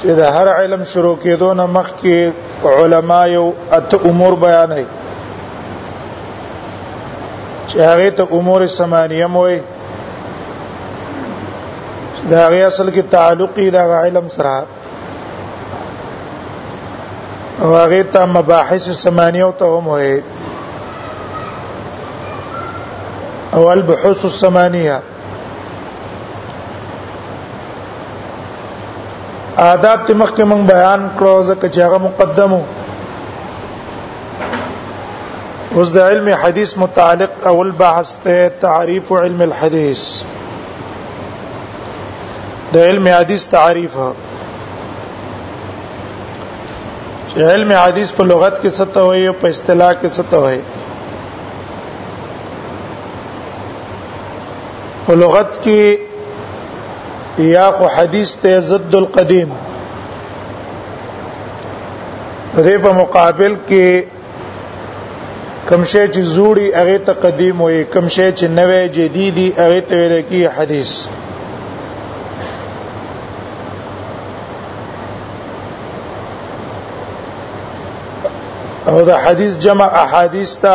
چې د هر علم شروع کېدو نه مخکې علما یو ات امور بیانوي چې هغه ته امور سمانیه موي دا هغه اصل کې تعلقي دا علم سره او هغه ته مباحث سمانیه ته هم وي او البحوث السمانیه آداب ته مخکې مونږ بیان کړو ځکه چې هغه مقدمو اوس د علم حدیث متعلق اول بحث ته تعریف علم الحديث د علم حدیث تعریف چې علم حدیث په لغت کې څه ته وایي او په اصطلاح کې څه ته وایي په لغت کې یا خو حدیث ته ضد القدیم دې په مقابل کې کم شی چې زوړي هغه ته قدیم وي کم شی چې نوې جديدي هغه ته ویل کی حدیث او دا حدیث جمع احادیث ته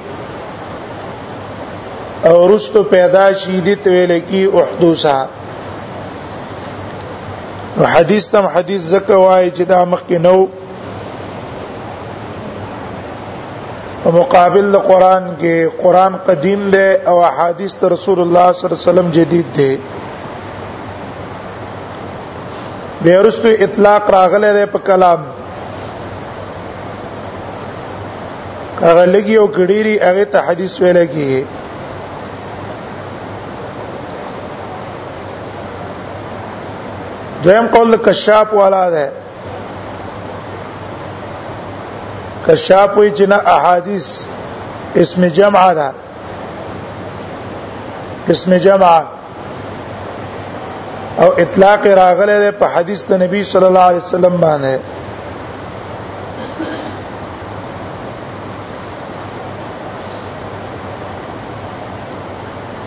او رستو پیدا شي دي ته ویل کی احدوثا حدیث تم حدیث زکه وای چې دا مخ کې نو په مقابل د قران کې قران قدیم دی او احادیث د رسول الله صلی الله علیه وسلم جدید دی بیرستو اطلاق راغله په کلام هغه لګي او کډيري هغه ته حدیث ویل کیږي دویم قول کشاف والا ده کشاف وی چې نه احادیث اسم جمع ده اسم جمع او اطلاق راغله په حدیث د نبی صلی الله علیه وسلم باندې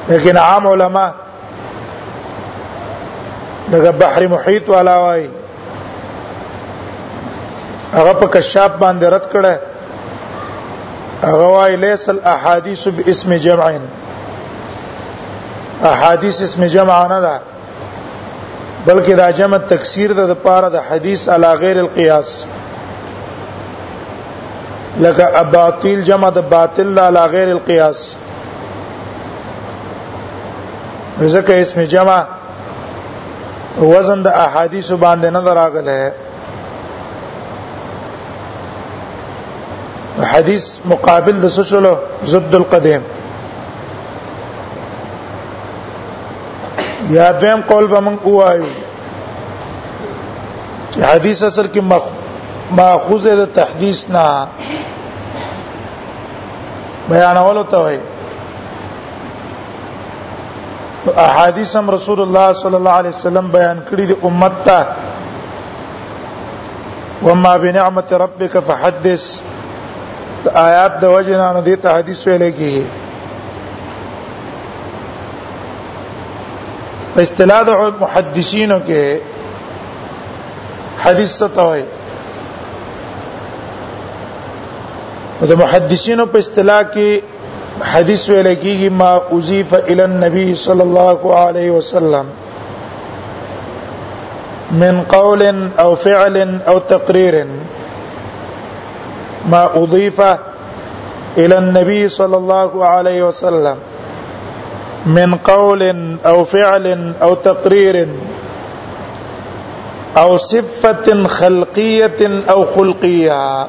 لیکن عام علما دغه بحر محیط والا وای هغه په کشاف باندې رد کړه هغه وای لیس الاحاديث باسم جمع احادیث اسم جمع نه ده بلکې دا جمع تکثیر ده د پاره د حدیث علی غیر القياس لکه اباطیل جمع د باطل علی غیر القياس ځکه اسم جمع وزن د احادیث باندې نه دراغله حدیث مقابل د سشلو ضد القدیم یا دویم قول به من کوایو چې حدیث اصل کې ماخوذ د تحدیث نه بیانولو ته وایي احادیث هم رسول الله صلی الله علیه وسلم بیان کړی دی امت ته وما بنعمت ربک فحدث د آیات د وجه نه دې ته حدیث ویل کیږي په اصطلاح د محدثینو کې حدیث څه ته وایي د محدثینو په اصطلاح کې حدیث ویل کېږي ما اضيف الى النبي صلى الله عليه وسلم من قول او فعل او تقرير ما اضيف الى النبي صلى الله عليه وسلم من قول او فعل او تقرير او صفه خلقيه او خلقيه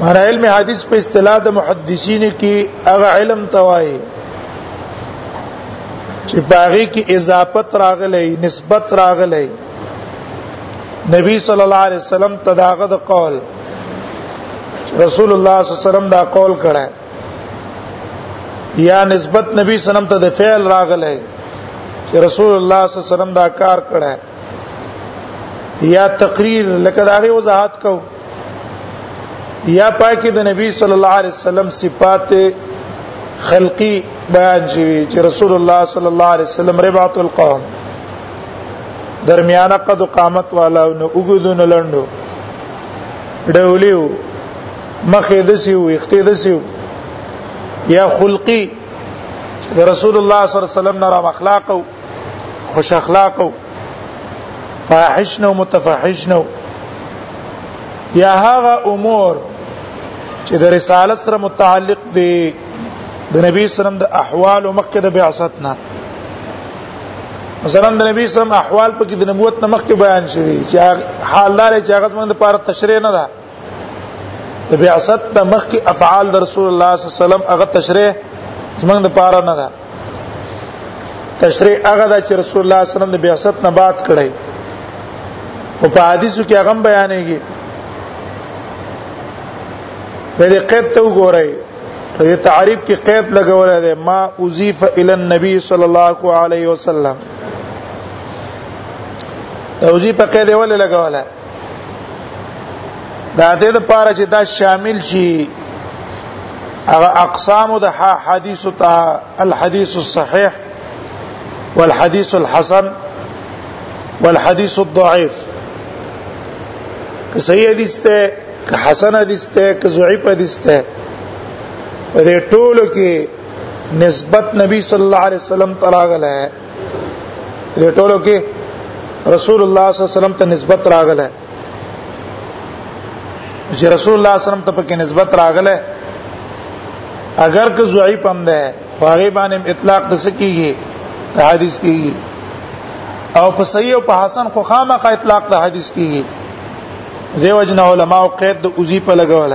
مر علم حدیث په اصطلاح د محدثین کې هغه علم توای چې باغی کې اضافت راغلی نسبت راغلی نبی صلی الله علیه وسلم تداغه د قول رسول الله صلی الله علیه وسلم دا قول کړه یا نسبت نبی صلی الله علیه وسلم ته د فعل راغلی چې رسول الله صلی الله علیه وسلم دا کار کړه یا تقریر لکه دا غي وضاحت کو یا پاکه د نبی صلی الله علیه وسلم صفات خلقی بیان شوی چې رسول الله صلی الله علیه وسلم ربعت القوم درمیانه قد قامت والا نو وګدون لندو ډولیو مخې دسیو اخته دسیو یا خلقی رسول الله صلی الله علیه وسلم نه را اخلاق خوش اخلاق او فاحش نو متفحش نو یا هغه امور چې د رسالت سره متعلق دي د نبی سلام د احوال او مخکې د بعثت نه مثلا د نبی سلام احوال په کې د نبوت نه مخکې بیان شوی چې حال لري چې هغه زموږ لپاره تشریح نه ده د بعثت د مخکې افعال د رسول الله صلی الله علیه وسلم هغه تشریح زمنګ د پاره نه ده تشریح هغه د چې رسول الله صلی الله علیه وسلم د بعثت نه بعد کړی او په حدیثو کې هغه بیانېږي په دې قید ته وګورئ په دې تعریف کې قید لګول دی ما اضیف الی النبی صلی الله علیه وسلم توجیه په قید ولې لګول دا د لپاره چې دا شامل شي هغه اقسام د حدیث ته الحديث الصحيح والحديث الحسن والحديث الضعيف که صحیح حدیث ته که حسن حدیث ته که ضعیف حدیث ته په دې ټولو کې نسبت نبی صلی الله علیه وسلم تراغله دې ټولو کې رسول الله صلی الله علیه وسلم ته نسبت راغله چې رسول الله صلی الله علیه وسلم ته پکې نسبت راغله اگر که ضعیف هم ده هغه باندې اطلاق د سکیږي حدیث کیږي او په صحیح او په حسن خو خامخا اطلاق د حدیث کیږي دیو جن علماء قید د اوزی په لګول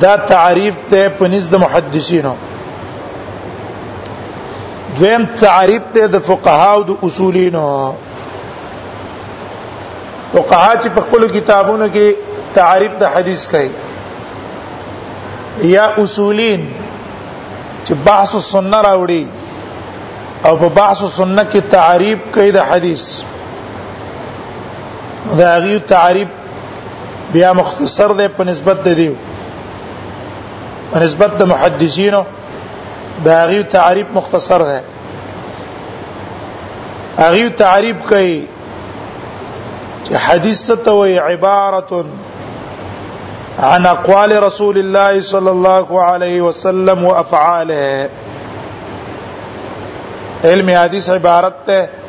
دا تعریف ته په نزد محدثینو دویم تعریف ته د فقها او د اصولینو فقها چې په خپل کتابونو کې تعریف د حدیث کوي یا اصولین چې بحث السنه راوړي او په بحث السنه کې تعریف کوي د حدیث دا غي تعریف بیا مختصر ده په نسبت د دیو په نسبت د محدثینو دا غي تعریف مختصر ده غي تعریف کوي چې حدیث څه ته وي عبارت عن اقوال رسول الله صلى الله عليه وسلم وافعاله علم حدیث عبارت ته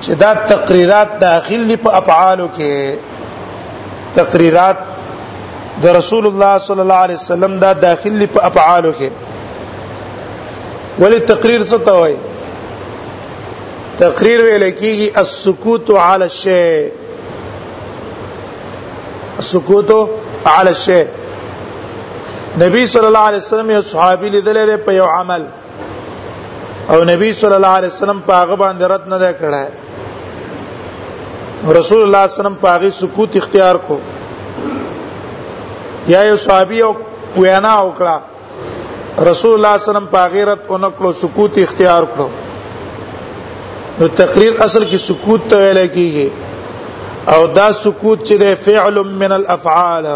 چې دا تقریرات داخل دي په افعالو کې تقریرات د رسول الله صلی الله علیه وسلم دا داخل دي په افعالو کې ولی تقریر څه ته وایي تقریر ویل کیږي السکوت علی الشیء السکوت علی الشیء نبی صلی الله علیه وسلم یو صحابي لیدل په یو عمل او نبی صلی الله علیه وسلم په هغه باندې رد نه دی کړای رسول الله صلی الله علیه وسلم په هغه سکوت اختیار کو یا یو صحابي او وینا وکړه رسول الله صلی الله علیه وسلم په غیرت اونکلو سکوت اختیار کړو نو تقریر اصل کې سکوت ته ویل کیږي او دا سکوت چې د فعل من الافعال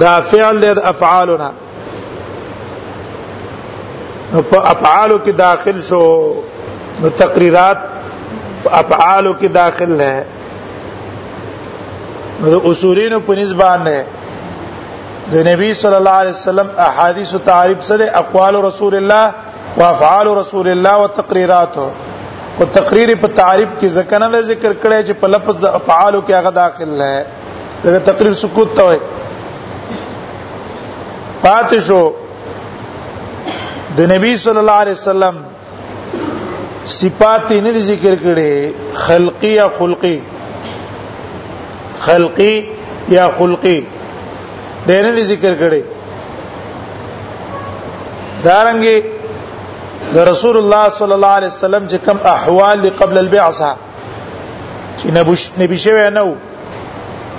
دا فعل د افعالنا په افعالو کې داخل شو نو تقریرات په افعالو کې داخل نه نو د اصولینو په نسبت نه د نبی صلی الله علیه وسلم احادیث او تعریف سره اقوال رسول الله او افعال رسول الله او تقریرات او تقریر په تعریف کې ځکه نه ذکر کړی چې په لفظ د افعالو کې هغه داخل نه دا تقریر سکوت ته وای پاتې شو د نبی صلی الله علیه وسلم صفات نه دي ذکر کړي خلقی یا خلقی خلقی یا خلقی د نه دي ذکر کړي دارنګي د رسول الله صلی الله علیه وسلم چې کوم احوال قبل البعثه چې نبوش نبی شوی نه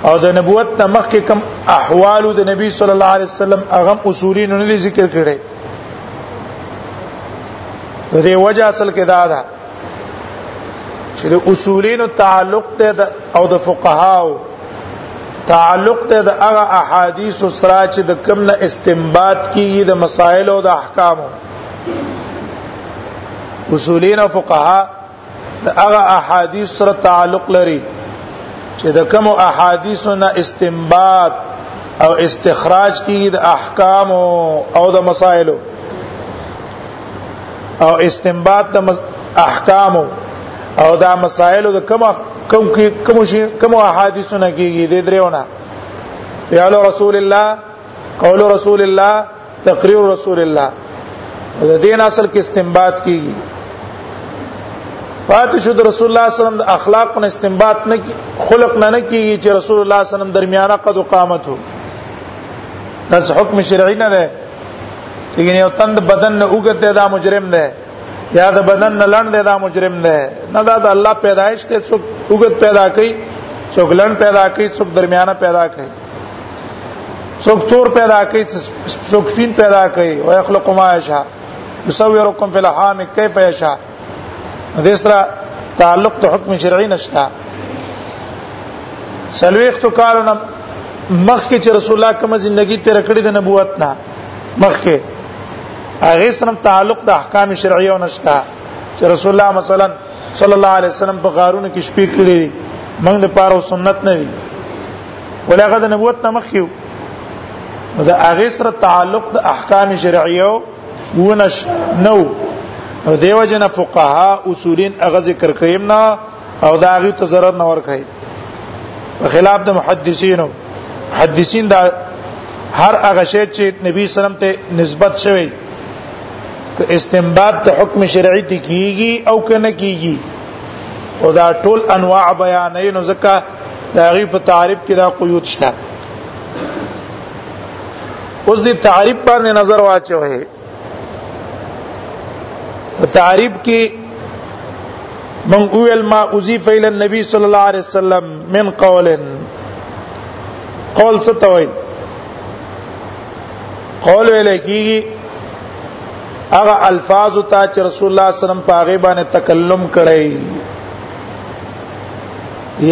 او د نبوت نه مخکې کوم احوال د نبی صلی الله علیه وسلم هغه اصولي نه دي ذکر کړي د دې وجه اصل کې دا ده چې د اصولینو تعلق ته او د فقهاو تعلق ته د هغه احادیث سره چې د کوم نه استنباط کیږي د مسائل او د احکامو اصولین او فقها دا هغه احادیث سره تعلق لري چې د کوم احادیثو نه استنباط او استخراج کیږي د احکام او د مسائلو او استنباط د احکام او د مسائلو د کوم کوم کوم شي کوم احادیثو نه کیږي د دریونه فعل رسول الله قول رسول الله تقریر رسول الله د دین اصل کې استنباط کیږي پاتې شو د رسول الله صلی الله علیه وسلم د اخلاق په استنباط نه کی خلق نه نه کیږي چې رسول الله صلی الله علیه وسلم درمیانه قد قامت هو دا حکم شرعي نه ده یعنی یو تند بدن نه وګته دا مجرم ده یا د بدن نه لړن ده دا مجرم ده نه دا د الله پیدایش ته څوک وګت پیدا کوي څوک لړن پیدا کوي څوک درمیانه پیدا کوي څوک تور پیدا کوي څوک سپین پیدا کوي او يخلق ما یشاء يصوركم في الارحام كيف يشاء د اسرا تعلق ته حکم شرعي نشتا سلويختو کارونه مخکې چې رسول الله کوم ژوندۍ تیر کړی د نبوت نه مخکې هغه سره تعلق د احکام شرعیه نشتا چې رسول الله مثلا صلی الله علیه وسلم په غارونو کې شپې کړې موږ د پاره سنت نه دي ولې هغه د نبوت نه مخکې و دا هغه سره تعلق د احکام شرعیو ونش نو نو دیو جن فقها اصولین هغه ذکر کړم نه او دا هغه ته ضرر نه ور کوي په خلاف د محدثینو محدثین دا هر هغه شی چې نبی سلام ته نسبت شوی ک استنباط ته حکم شرعي ته کیږي او کنه کیږي او دا ټول انواع بیانې نو ځکه دا غي په تعریف کې دا قیود شته اوس دې تعریف باندې نظر واچوي په تعریف کې من اول ما اضيف الى النبي صلى الله عليه وسلم من قول قول ستوي قول ویل کیږي هغه الفاظ ته چې رسول الله صلی الله علیه وسلم پاغه باندې تکلم کړی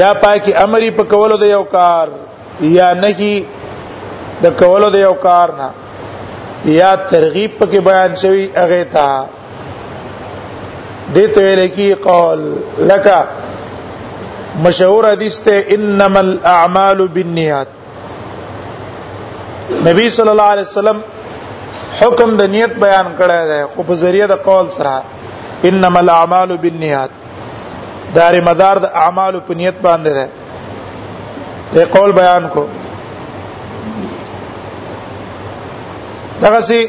یا پاکي امر په کولو د یو کار یا نهي د کولو د یو کار نه یا ترغیب پکې بیان شوی هغه ته دته ویل کی قول لکه مشهور حدیث ته انما الاعمال بالنیات نبی صلی الله علیه وسلم حکم د نیت بیان کړی دی خو په ذریعہ د قول سره انما الاعمال بالنیات دار مدار د اعمال په نیت باندې ده ته قول بیان کو دغه سي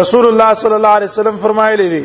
رسول الله صلی الله علیه وسلم فرمایلی دی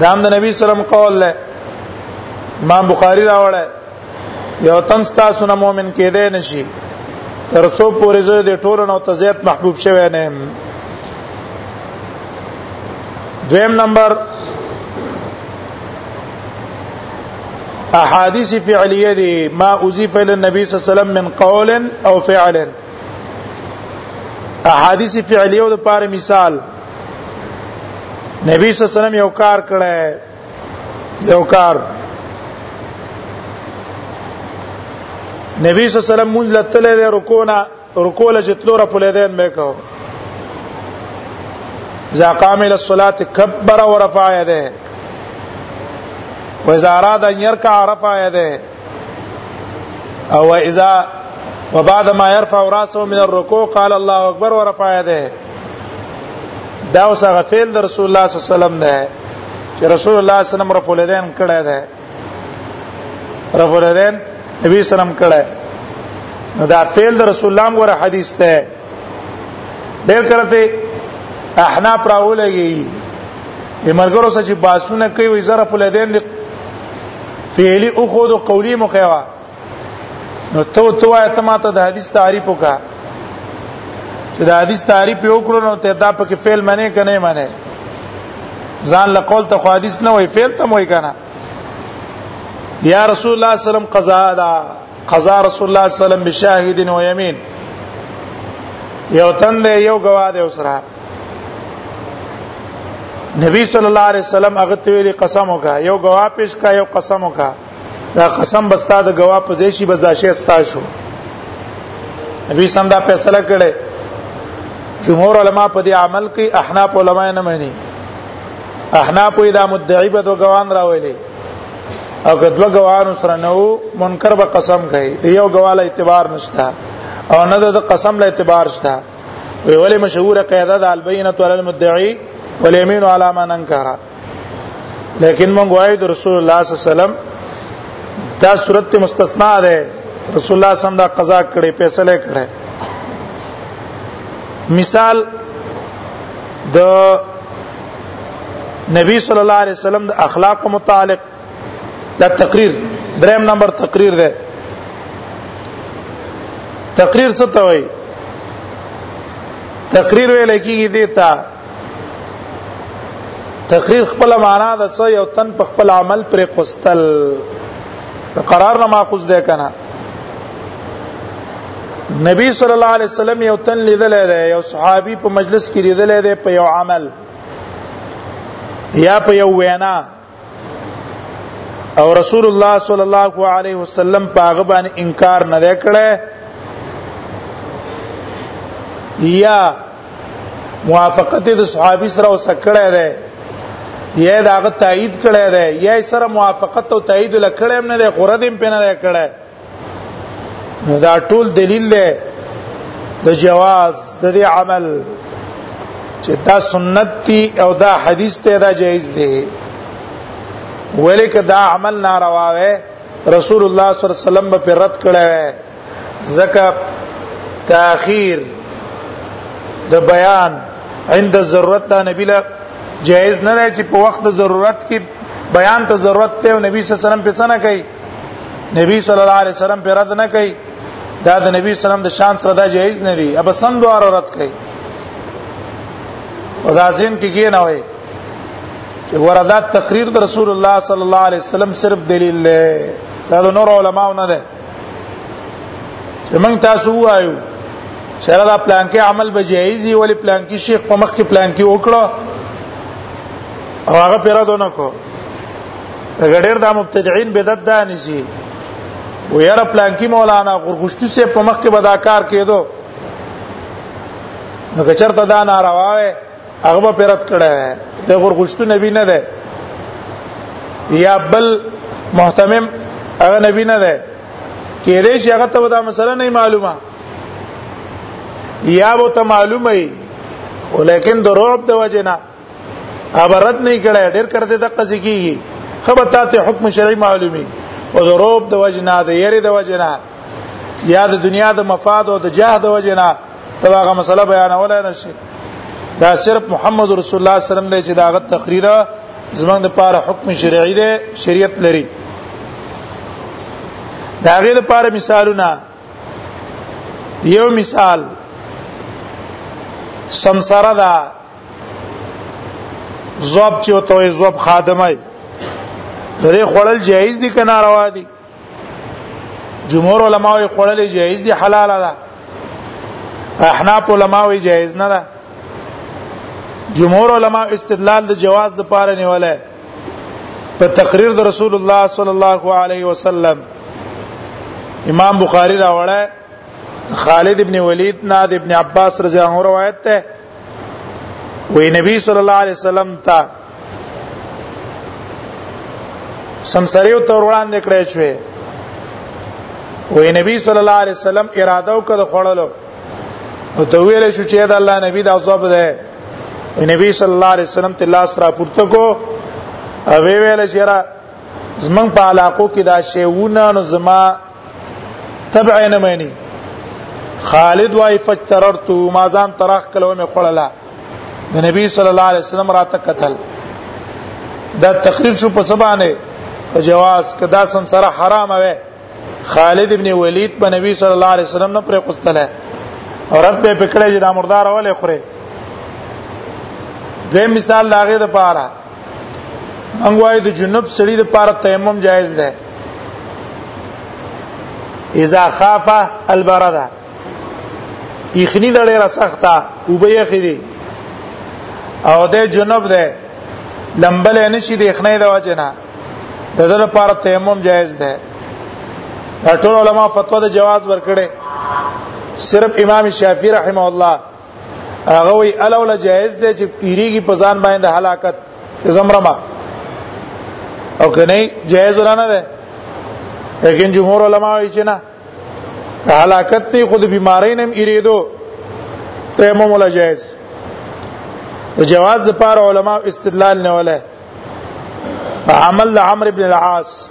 دا هم د نبی سلام قول له امام بخاری راوړل یو تن تاسو نه مؤمن کېدې نشي تر څو پورې زه د ټولو نو ته زیات محبوب شوی نه يم دویم نمبر احادیث فعلیه دي ما اضيف الى النبي صلی الله عليه وسلم من قول او فعل احادیث فعلیه د پاره مثال نبی صلی الله علیه وسلم یو کار کړی یو کار نبی صلی الله علیه وسلم مونږ لته له رکوع نه رکوع له جتلو را پلي دین مې کو اذا قام الى الصلاه كبر ورفع يده واذا اراد ان يركع رفع يده او اذا وبعد ما يرفع راسه من الركوع قال الله اكبر ورفع يده دا اوس هغه فعل د رسول الله صلی الله علیه وسلم ده چې رسول الله صلی الله علیه وسلم رفع الیدین کړه ده رفع الیدین نبی سلام کړه دا فعل د رسول الله غره حدیث ده ډېر کرته احنا پراولېږي یمرګرو سچ باسونه کوي زره په لدین فعلی او خود قولی مخیوا نو تو تو ته ما ته د حدیث تعریف وکا چې د حدیث تعریف یو کړو نو ته دا پکې فعل منه کنه منه ځان له قول ته حدیث نه وای فعل ته وای کنه یا رسول الله صلی الله علیه وسلم قضا دا قضا رسول الله صلی الله علیه وسلم بشاهد و یمین یو تن دی یو گواه دی وسره نبی صلی الله علیه وسلم هغه ته ویلي قسم وکا یو گواه پیش کا یو قسم وکا دا قسم بستا د گواه په ځای شي بس دا شی ستا شو نبی سم دا فیصله کړي جمهور علما په دې عمل کې احناف علما نه مانی احناف دا مدعی به دوه غوان راولي او که دوه غواړو سره نه وو منکر به قسم کوي دی یو غواله اعتبار نشته او نه د قسم له اعتبار شته وی ولې مشهوره قاعده د البینه علی المدعی والیمین علی من انکر لیکن مونږ وایو د رسول الله صلی الله علیه وسلم دا صورت مستثنا ده رسول الله صلی الله علیه وسلم دا قضا کړي فیصله کړي مثال د نبی صلی الله علیه وسلم د اخلاق متعلق دا تقریر دریم نمبر تقریر ده تقریر څه ته وایي تقریر ویل کیږي دی تا تقریر خپل معنا د څه یو تن په خپل عمل پر قستل ته قرار نه ماخذ ده کنه نبی صلی الله علیه وسلم یو تن لیدل دی یو صحابي په مجلس کې لیدل دی په یو عمل یا په یو وینا او رسول الله صلی الله علیه وسلم پاغه باندې انکار نه وکړي یا موافقت د صحابي سره وسکړه ده یا داغه تایید کړه ده یا سره موافقت او تایید لکړه هم نه ده خورد هم پنه ده کړه دا ټول دلیل دی د جواز د دې عمل چې دا سنت دی او دا حدیث ته دا جایز دی ولیک دا عمل ناروا وي رسول الله صلی الله علیه وسلم په رد کړه زکه تاخير د بیان عند ضرورت دا نبی له جایز نه دی چې په وخت ضرورت کې بیان ته ضرورت ته او نبی صلی الله علیه وسلم په سنه کوي نبی صلی الله علیه وسلم پر رد نه کوي دا د نبی صلی الله علیه وسلم د شان سره دا جایز نه دی اب سم دوار رد کوي خدا زین کې کې نه وي چې وردا تقریر د رسول الله صلی الله علیه وسلم صرف دلیل دی دا د نور علماو نه ده چې موږ تاسو وایو سره دا پلان کې عمل به جایز وي ولی پلان کې شیخ په مخ کې پلان کې وکړو او هغه پیرا دونه کو هغه ډېر د مبتدعين بدعت ده نشي ويره پلانکی مولانا غرغشتي سه په مخ کې بداکار کېدو نو که چرته دا ناروا وي هغه به پرد کړه د غرغشتو نبی نه ده یا بل محتمم هغه نبی نه ده کې دې شي هغه ته دا مسله نه معلومه یا به ته معلومه وي ولیکن د رعب د وجنه عبارت نه کړه ډېر کرده د قضې کیږي خبر ته حکم شرعي معلومي او د روب د وجنا د یری د وجنا یا د دنیا د مفاد او د جاه د وجنا تباغه مسله بیانول نه شي دا صرف محمد رسول الله صلی الله علیه وسلم دی چې داغه تقریر زمنګ د پاره حکم شرعي دی شریعت لري دا غیر لپاره مثالونه یو مثال سمسره ده زوب چې او ته زوب خادمه درې خړل جایز دي کنه روا دي جمهور علما یې خړل جایز دي حلال ده احناف علما یې جایز نه ده جمهور علما استدلال د جواز د پاره نیولای په تقریر د رسول الله صلی الله علیه وسلم امام بخاری راوړی خالد ابن ولید نه د ابن عباس رضی الله عنه روایت ده وی نبی صلی الله علیه وسلم ته سمسریو تور وړاندې کړی شوی وی نبی صلی الله علیه وسلم اراده وکړه خړلو نو ته ویل شو چې دا الله نبی دا عذاب ده نبی صلی الله علیه وسلم ته لاس را پورته کو او ویل چې را زمنګ په علاقو کې دا شیونه نو زما تبع نه معنی خالد وای فجتررت ما ځان تراخ کلو مې خړلا د نبی صلی الله علیه وسلم راته قتل دا تقریر شو په سبانه په جواز کدا سم سره حرام وي خالد ابن ولید په نبی صلی الله علیه وسلم نه پرې قستله او رب په پکړه چې دا مردار ولې خوري دیم مثال لاغه د پاره موږ وایو د جنوب سړي د پاره تیمم جایز ده اذا خاف البرده یخنی د ډیره سخته وبې یخدي او د جنوب ده لمبل نه شي د یخنی د وجنه د دې لپاره تیمم جایز ده ټول علما فتوا د جواز ورکړي صرف امام شافعي رحمه الله هغه وی الاول جائز دی چې پیریږي په ځان باندې هلاکت زمرما او کنه جائز ورانه ده لیکن جمهور علما وی چې نه هلاکت ته خود بیماری نم ایریدو تیمم ولا جائز د جواز د پار علما استدلال نه ولا عمل عمرو بن العاص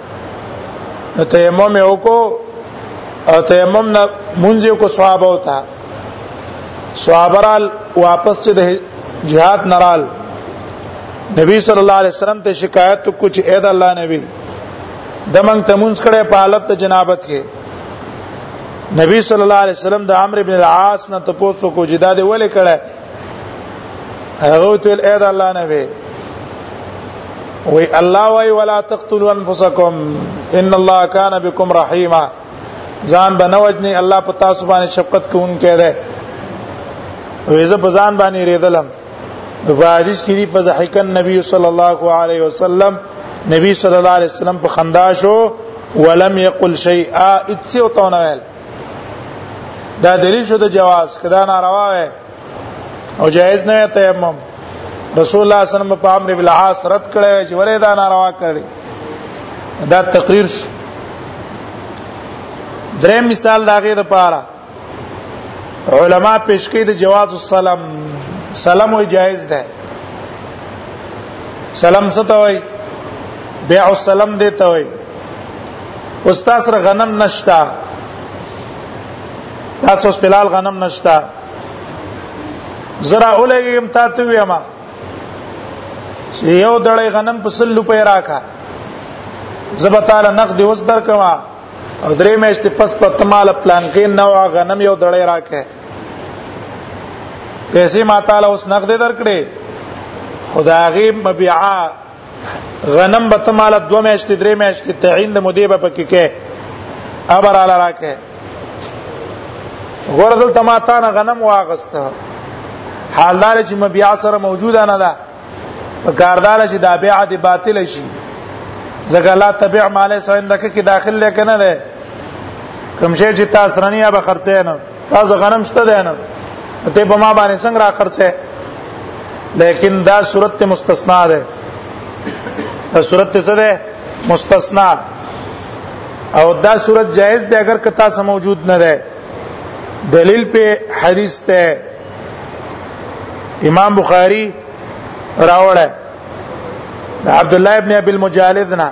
نو تیمم یو کو او تیمم نه مونږ کو صحابه وتا صحابرال واپس چې د جهاد نرال نبی صلی الله علیه وسلم ته شکایت کو چې اې د الله نبی د مونږ ته مونږ کړه په حالت ته جنابت کې نبی صلی الله علیه وسلم د عمرو بن العاص نه تاسو کو جدا دی ولې کړه هغه تل اې د الله نه وي وی الله وی ولا تقتلوا انفسکم ان الله کان بكم رحیما ځان بنوجنی الله په تاسو باندې شفقت کوونکی دی ویزه په ځان باندې ریدلم په حدیث کې دی په ضحکن نبی صلی الله علیه وسلم نبی صلی الله علیه وسلم په خندا شو ولم یقل شیئا اتسو تونویل دا دلیل شو د جواز کدا ناروا وي او جائز نه تیمم رسول الله صلی الله علیه وسلم په امر بالعاص رد کړی چې ولې دا ناروا کړی دا تقریر شو درې مثال داغه د پاره علما پیش کړي د جواز السلام سلام وی جائز ده سلام څه ته وای بیع السلام دی ته وای استاد سره غنم نشتا تاسو سپلال غنم نشتا زرا اولګم تا ته ویم یو دړې غنم په سل روپې راکا زبتاله نقد اوس در کما او درې میاشتې پس په تماله پلان کې نو غنم یو دړې راکې پیسې ما تعالی اوس نقد درکړې خدای غیب مبيعا غنم به ته مال دوه میاشتې درې میاشتې تعین د مودې به پکې کې ابر علی راکه غردل تماتان غنم واغسته حالدار چې مبيع سره موجوده نه ده کاردار چې دا بيع دي باطل شي ځکه لا تبع مال سره اندکه کې داخل لکه نه ده کوم شی چې تاسو رنیا به خرڅه نه دا غنم شته دی نه ته په ما باندې څنګه را خرڅه لیکن دا صورت ته مستثنا ده دا صورت ته څه ده مستثنا او دا صورت جائز ده اگر کتا سم موجود نه ده دلیل په حدیث ته امام بخاری راوړه عبد الله ابن ابي المجالد نه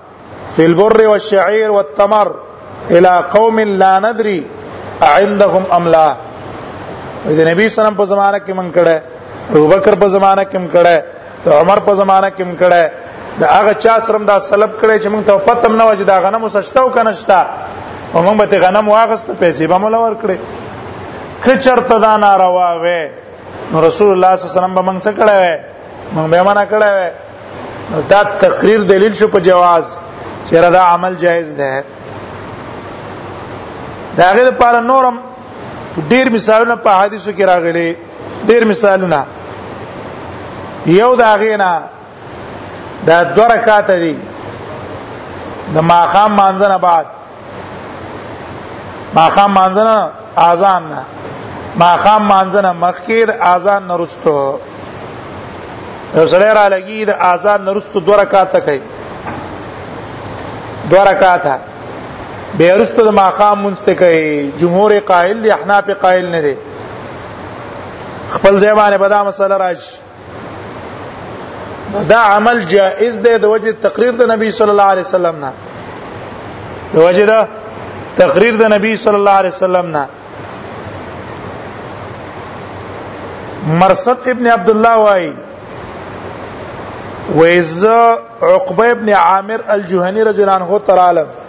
فی البر والشعير والتمر الى قوم لا ندري عندهم ام لا د نبی سلام په زمانه کې من کړه ابو بکر په زمانه کې من کړه عمر په زمانه کې من کړه دا هغه چا سرم دا سلب کړي چې موږ ته پته نه وځي دا غنم وسشته او کنه شته او موږ به غنم واغست پیسې به مولا ور کړې کچرته دا ناروا وې نو رسول الله صلی الله علیه وسلم به موږ څه کړه وې موږ به معنا کړه وې نو دا تقریر دلیل شو په جواز چې دا عمل جایز ده دا هغه لپاره نورم ډیر مثالونه په حدیثو کې راغلي ډیر مثالونه یو دا غینا دا دوه رکعات دي د ماقام مانځنه بعد ما خام مانځنه اذان نه ما خام مانځنه مخکیر اذان نرستو یو سړی را لګي د اذان نرستو دوه رکعاته کوي دوه رکعاته به ارستو د ماقام منست کوي جمهور قائل دي احناف قائل نه دي خپل ځای باندې بدا مسله راشي دا عمل جائز دی د وجه تقریر د نبی صلی الله علیه وسلم نه د وجه دا تقریر د نبی صلی الله علیه وسلم نه مرصد ابن عبد الله وای ویز عقبه ابن عامر الجهنی رضی الله عنه تعالی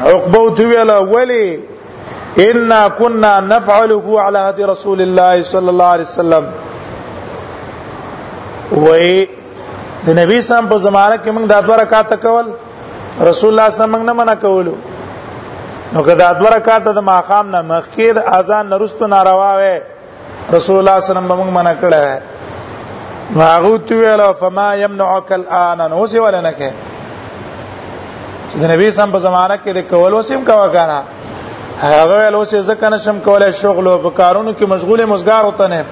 عقبه تو ویل ولی ان كنا نفعله على هدي رسول الله صلى الله عليه وسلم وای د نبی سم په زمانه کې موږ د دوه رکعات کول رسول الله سم موږ نه منع کولو نو که د دوه رکعات د ماقام نه مخکې د اذان نرستو ناروا وې رسول الله صلی الله علیه وسلم موږ منع کړه هغه تو ویل فما يمنعك الان نو سی ولا نه کې چې د نبی سم په زمانہ کې د کول وسیم کوا کنه هغه ویل اوس ځکه نشم کولای شغل او په کارونو کې مشغوله مزګار وته نه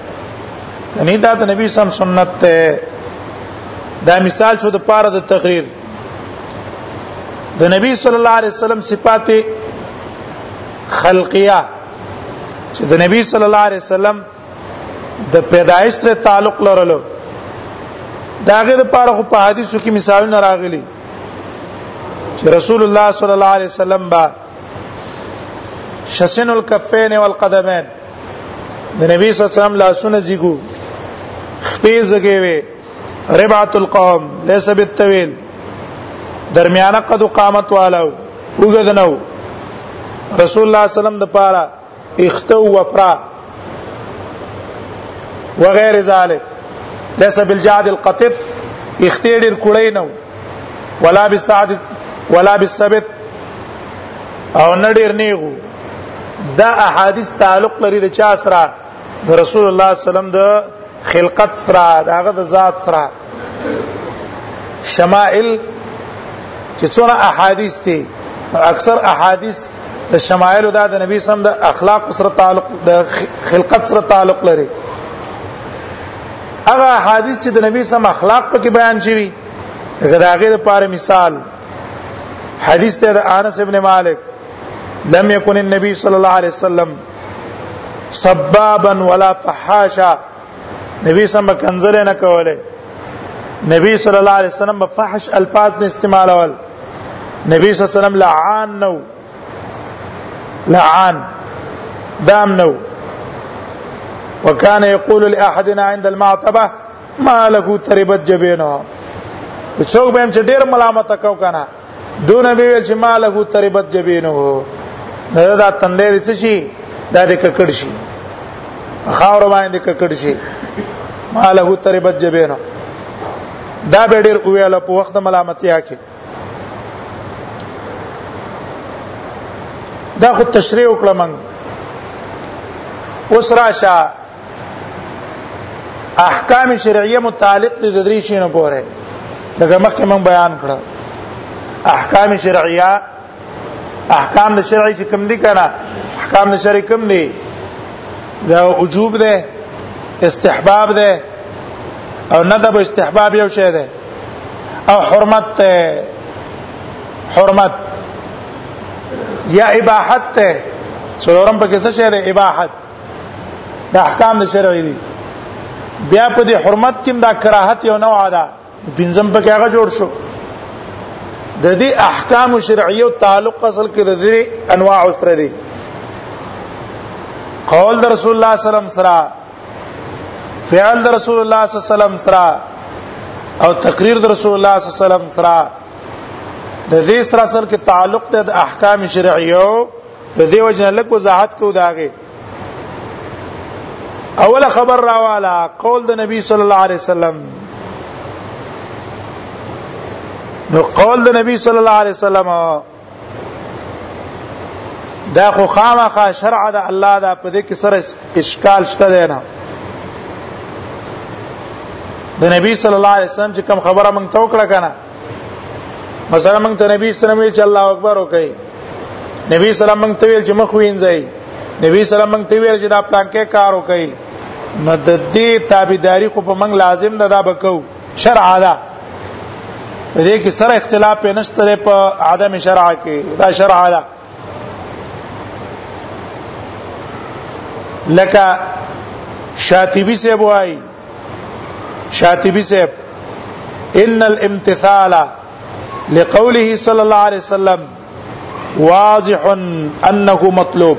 کني دا د نبی سم سنت ته دا مثال شو د پاره د تقریر د نبی صلی الله علیه وسلم صفات خلقیه چې د نبی صلی الله علیه وسلم د پیدایش سره تعلق لرلو داغه د پاره خو په حدیثو کې مثالونه راغلي چې رسول الله صلی الله علیه وسلم با شسن الکفین والقدمین د نبی صلی الله علیه وسلم لاسونه زیګو خپې زګې وي ربعت القوم ليس بالطويل درمیانه قد قامت والو وګدنو رسول الله صلی الله علیه وسلم د پاره اختو وفرا وغیر ذلک ليس بالجاد القطب اختیډر کړی نو ولا بالسعد ولا بالثبت او نډیر نیغو دا احادیث تعلق لري د چا سره د رسول الله صلی الله علیه وسلم د خلقت سره داغه د ذات سره شمائل چې څونه احادیث دي اکثر احادیث د شمائل او د نبی سم د اخلاق سره تعلق د خلقت سره تعلق لري هغه احادیث چې د نبی سم اخلاق په کې بیان شوی غداغه د پاره مثال حدیث ته د انس ابن مالک لم يكن النبي صلى الله عليه وسلم سبابا ولا فحاشا نبی سم کنزل نه کوله نبی صلی الله علیه وسلم په فحش الفاظ نه استعمالول نبی صلی الله علیه وسلم لعان نو لعان دام نو وكان يقول لاحدنا عند المعتبه ما له تربت جبينه څوک به هم چې ډیر ملامت کو کنه دون به ویل چې ماله تربت جبینه دا دا تندې دې څه شي دا دې ککړ شي خاور باندې ککړ شي ماله تربت جبینه دا به ډیر ویل په وخت ملامتیا کې دا خو تشریح وکړه من اوس راشه احکام شرعیه متعلق دي د درې شینو پورې لکه مخکې موږ بیان کړو احکام شرعیه احکام د شرع چې کوم دي کنه احکام د شرع کوم دي دا وجوب ده استحباب ده او ندب استحباب یو شی ده او حرمت ده حرمت یا اباحت ته څلورم پکې څه شه ده اباحت د احکام د شرع دي بیا په دې حرمت کې دا کراهت یو نوع ده پنځم په کې هغه جوړ شو د دې احکام شرعیه او تعلق اصل کې د دې انواع سره دي قول د رسول الله صلی الله علیه وسلم سره فعل د رسول الله صلی الله علیه وسلم سره او تقریر د رسول الله صلی الله علیه وسلم سره د دې سره سره کې تعلق د احکام شرعیه د دې وجه لک وضاحت کو داغه اول خبر راواله قول د نبی صلی الله علیه وسلم نو قول د نبی صلی الله علیه وسلم دا خو خامخا شرع د الله دا په دې کې سره اشکال شته دی نه د نبی صلی الله علیه وسلم چې کوم خبره مونږ ته وکړه کنه مثلا موږ ته نبی صلی الله علیه وسلم ویل چې الله اکبر وکړي نبی صلی الله علیه وسلم موږ ته ویل چې مخ وینځي نبی صلی الله علیه وسلم موږ ته ویل چې دا پلان کې کار وکړي نو د دې تابعداري خو په موږ لازم ده دا بکو شرع ده دې کې سره اختلاف نشته په عدم شرع کې دا شرع ده لکه شاطبی سے بوائی شاطبی سے ان الامتثال لقوله صلی الله علیه وسلم واضح انه مطلوب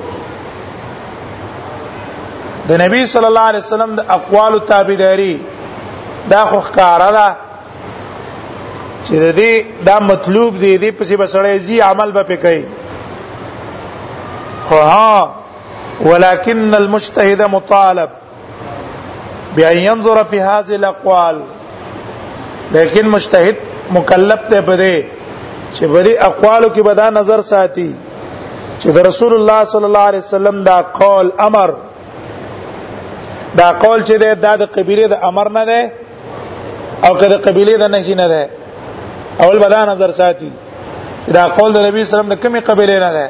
د نبی صلی الله علیه وسلم د اقوال تابعداري دا خو ښکارا ده چې د دې دا مطلوب دی دې پسې بسړې زی عمل به پکې خو ها ولكن المجتهد مطالب بأن ينظر في هذه الأقوال لیکن مجتهد مکلف ته بده چې بده اقوالو کې بدا نظر ساتي چې د رسول الله صلی الله علیه وسلم دا قول امر دا قول چې دا د قبيله د امر نه ده او کله قبيله د نهي نه ده اول بلا نظر ساتي دا قول د نبی سلام د کومې قبيله نه ده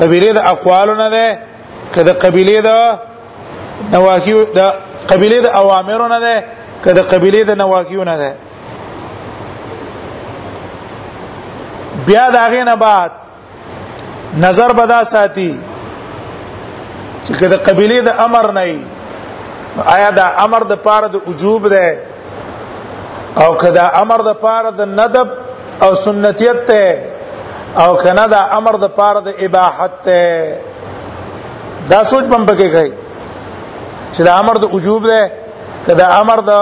قبيله د اقوال نه ده کله قبيله د نواهي د قبيله د اوامر نه ده کله قبيله د نواهي نه ده بیا دا غینه بعد نظر بدا ساتي چې کله قبيله د امر نه آیا دا امر د پاره د وجوب ده او کدا امر د پاره د ندب او سنتیت ته او کنا دا امر د پاره د اباحت ته دا سوچ پم پکې کوي چې دا امر د وجوب ده کدا امر د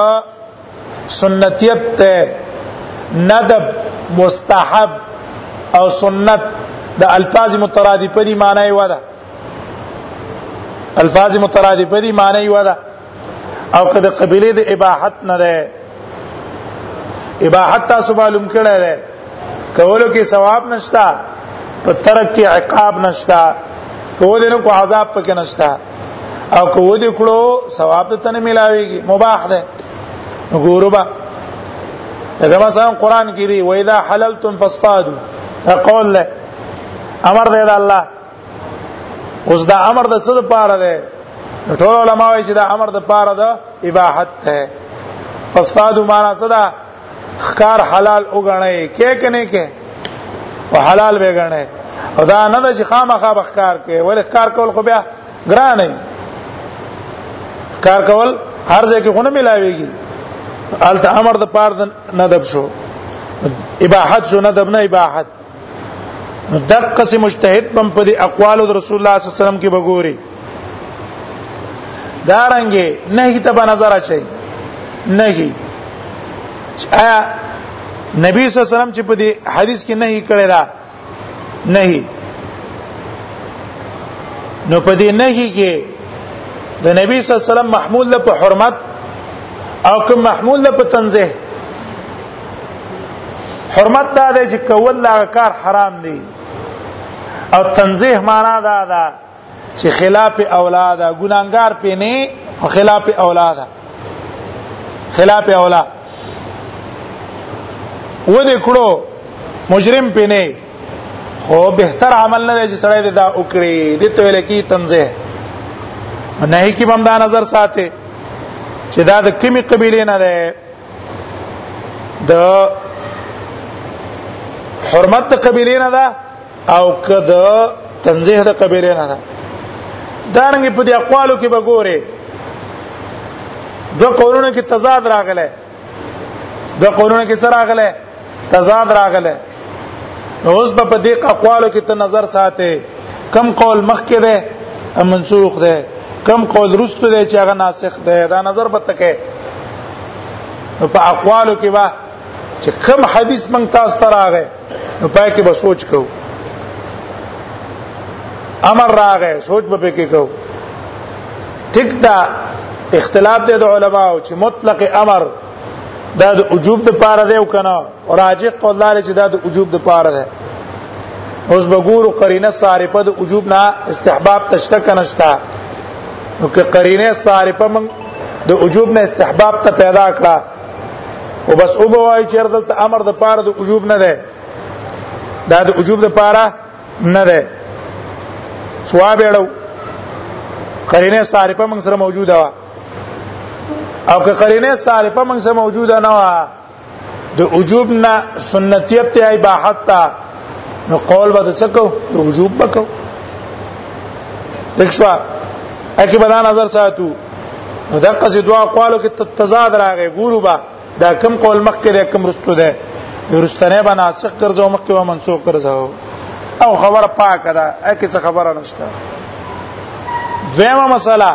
سنتیت ته ندب مستحب او سنت د الفاظ مترادفه دي معنی ودا الفاظ مترادفه دي معنی ودا او کده قبيله د اباحت نه ده اباحت تاسو معلوم کړه ده کولو کې ثواب نشتا په ترک کې عقاب نشتا کولو نو کو عذاب پکې نشتا او کو دې کړو ثواب ته نه ملاويږي مباح ده ګوروبا دا مثلا قران کې دی و اذا حللتم فاصطادوا اقول له امر دی دا الله اوس دا امر د څه لپاره دی ټول علما وايي چې دا امر د لپاره ده اباحت ده فاصطادوا معنا څه ده خکار حلال وګڼي کې کنه کې او حلال به غنه او دا نه د خامخا بخکار کې ول اخکار کول خو بیا ګران نه اخکار کول هر ځای کې خونه ملاويږي الته امر د پاره نه دب شو اباحت شو نه دب نه اباحت نو دقه سي مجتهد بم په دې اقوال د رسول الله صلی الله علیه وسلم کې بګوري دا رنګه نهي ته به نظر اچي نهي آیا نبی صلی الله علیه وسلم چې په دې حدیث کې نهي کړی دا نهي نو په دې نهي کې د نبی صلی الله علیه وسلم محمول له په حرمت او کوم محمول له په تنزیه حرمت دا دی چې کول دا کار حرام دی او تنزیه معنا دا ده چې خلاف اولاد ګناګار پې نه او خلاف اولاد خلاف اولاد و دې کړو مجرم پې نه خو بهتر عمل نه دی چې سړی دا وکړي د ته ویل کی تنزیه نه کی بم دا نظر ساته چې دا د کمی قبیله نه ده د حرمت د قبيله نه ده او که د تنزيه د قبيله نه ده دارنګ په دې اقوالو کې بګوره د قولونو کې تضاد راغله د قولونو کې څه راغله تضاد راغله نو اوس په دې اقوالو کې ته نظر ساته کم قول مخ کې ده منسوخ ده کم قول رستو ده چې هغه ناسخ ده دا نظر به تکه په اقوالو کې به چې کم حدیث مونږ تاسو ته راغی نو پای کې به سوچ کوو امر راغی سوچ به پکې کوو ټیک دا اختلاف دی د علماو چې مطلق امر دا د وجوب د پاره دی او کنه راجح قول لري چې دا د وجوب د پاره دی اوس بګورو قرینه صارفه د وجوب نه استحباب تشته کنهشتا نو که قرینه صارفه من د وجوب نه استحباب ته پیدا کړه او بس او بوای چې دلته امر د پاره د وجوب نه ده دا د وجوب د پاره نه ده ثواب اړو قرینه صارفه من سره موجوده وه او که قرینه صارفه موږ سره موجوده نه و د وجوب نه سنتیت ته اباحت ته نو قول به څکو د وجوب بکو دښوا اکی بدا نظر ساتو نو دغه څه دعا قالو کې تضاد راغی ګورو با دا کم قول مخ کې دا کم رستو ده ورستنه به ناسخ ګرځاو مخ کې به منسوخ ګرځاو او خبره پاکه ده اکی څه خبره نشته دویمه مسله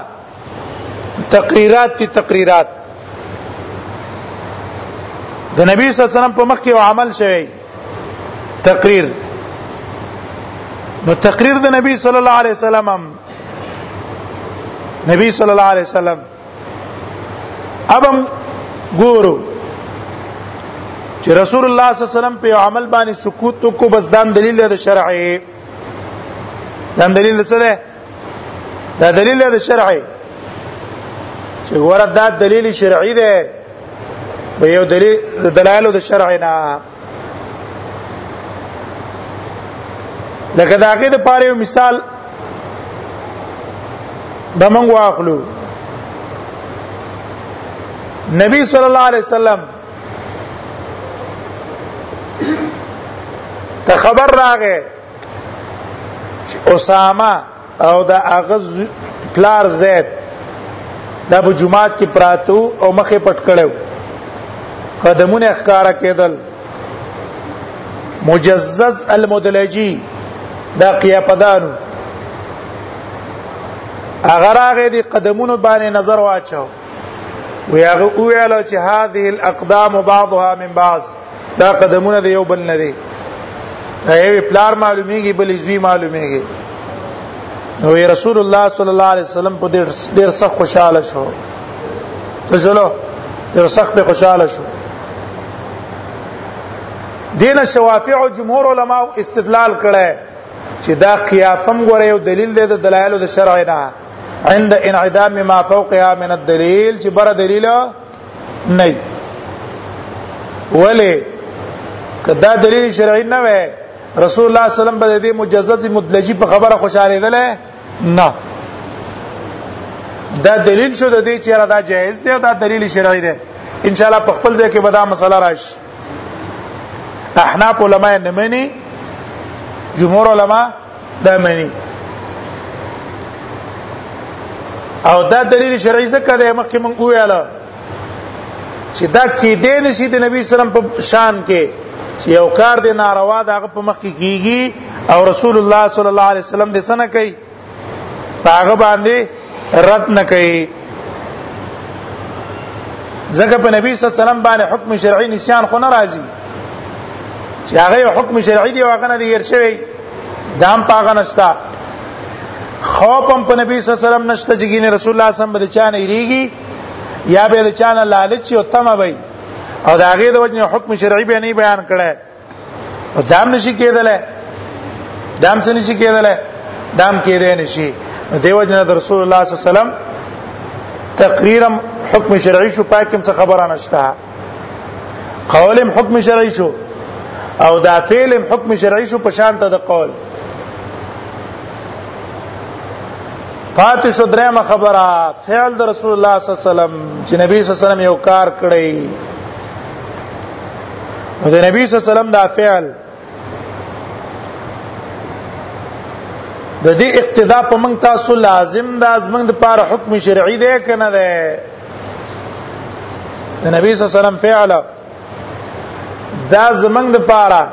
تقریرات دي تقریرات د نبی صلی الله علیه وسلم په مخ کې عمل شوی تقریر نو تقریر د نبی صلی الله علیه وسلم نبی صلی الله علیه وسلم ابم ګورو چې رسول الله صلی الله علیه وسلم په عمل باندې سکوت کو بس دام دلیل د شرعي دام دلیل څه ده دا دلیل دی شرعي چې ورته دا دلیل شرعي دی به یو دلیل دلایل د شرع نه لکه دا کې د پاره یو مثال به موږ واخلو نبی صلی الله علیه وسلم ته خبر راغې چې اسامه او د اغز پلار زید دا په جمعات کې پراتو او مخه پټ کړو قدمونه ښکارا کېدل مجزز المدلجی دا قیاپدانو اگر هغه دي قدمونو باندې نظر واچو وی هغه ویل چې هذه الاقدام بعضها من بعض دا قدمونه د یو بل نه دي دا یو پلار معلومیږي بل زوی معلومیږي نو رسول الله صلی الله علیه وسلم په ډیر ډیر سخت خوشاله شو ته چلو ډیر سخت په خوشاله شو دین شوافع او جمهور علما استدلال کړه چې دا قیافم غره یو دلیل دی د دلایل د شرع نه عند انعدام ما فوقها من الدلیل چې بر دلیل نه ولی کدا دلیل شرعي نه وي رسول الله صلی الله علیه وسلم به دې مجزز مدلجی په خبره خوشاله ده نه دا دلیل شو د دې چې را دا جایز دی دا دلیل شرعي دی ان شاء الله په خپل ځای کې به دا مسله راشي احناف علما نه مني جمهور علما دا معنی او دا دلیل شرعي څخه د مخکې مونږ ویاله چې دا کې دې نشي د نبی سلام په شان کې چې یو کار دې ناروا دا په مخ کې کیږي او رسول الله صلی الله علیه وسلم دې سنه کوي هغه باندې رد نه کوي ځکه په نبی صلی الله علیه وسلم باندې حکم شرعي نسیان خو ناراضي چې هغه حکم شرعي دی هغه نه دی هیر شوی دام پاغه نشتا خوف هم په نبی صلی الله علیه وسلم نشته چې ګینه رسول الله صلی الله علیه وسلم بده چانه یریږي یا به د چانه لالچ او تمه وي او دا غي د وجه حکم شرعي به نه بیان کړي او دام نشي کېدل دام څه نشي کېدل دام کېدل نشي دیو جن رسول الله صلی الله علیه وسلم تقریرا حکم شرعي شو پاکم څه خبره نشته قولم حکم شرعي شو او دا فعلم حکم شرعي شو په شان ته د قول پاتې شو درېمه خبره فعل د رسول الله صلی الله علیه وسلم چې نبی صلی الله علیه وسلم یو کار کړی او د نبی صلی الله علیه وسلم دا فعل د دې اقتدا په موږ تاسو لازم ده از موږ د پاره حکم شرعي دی کنه ده د نبی صلی الله علیه وسلم فعل دا زمنګ د پاره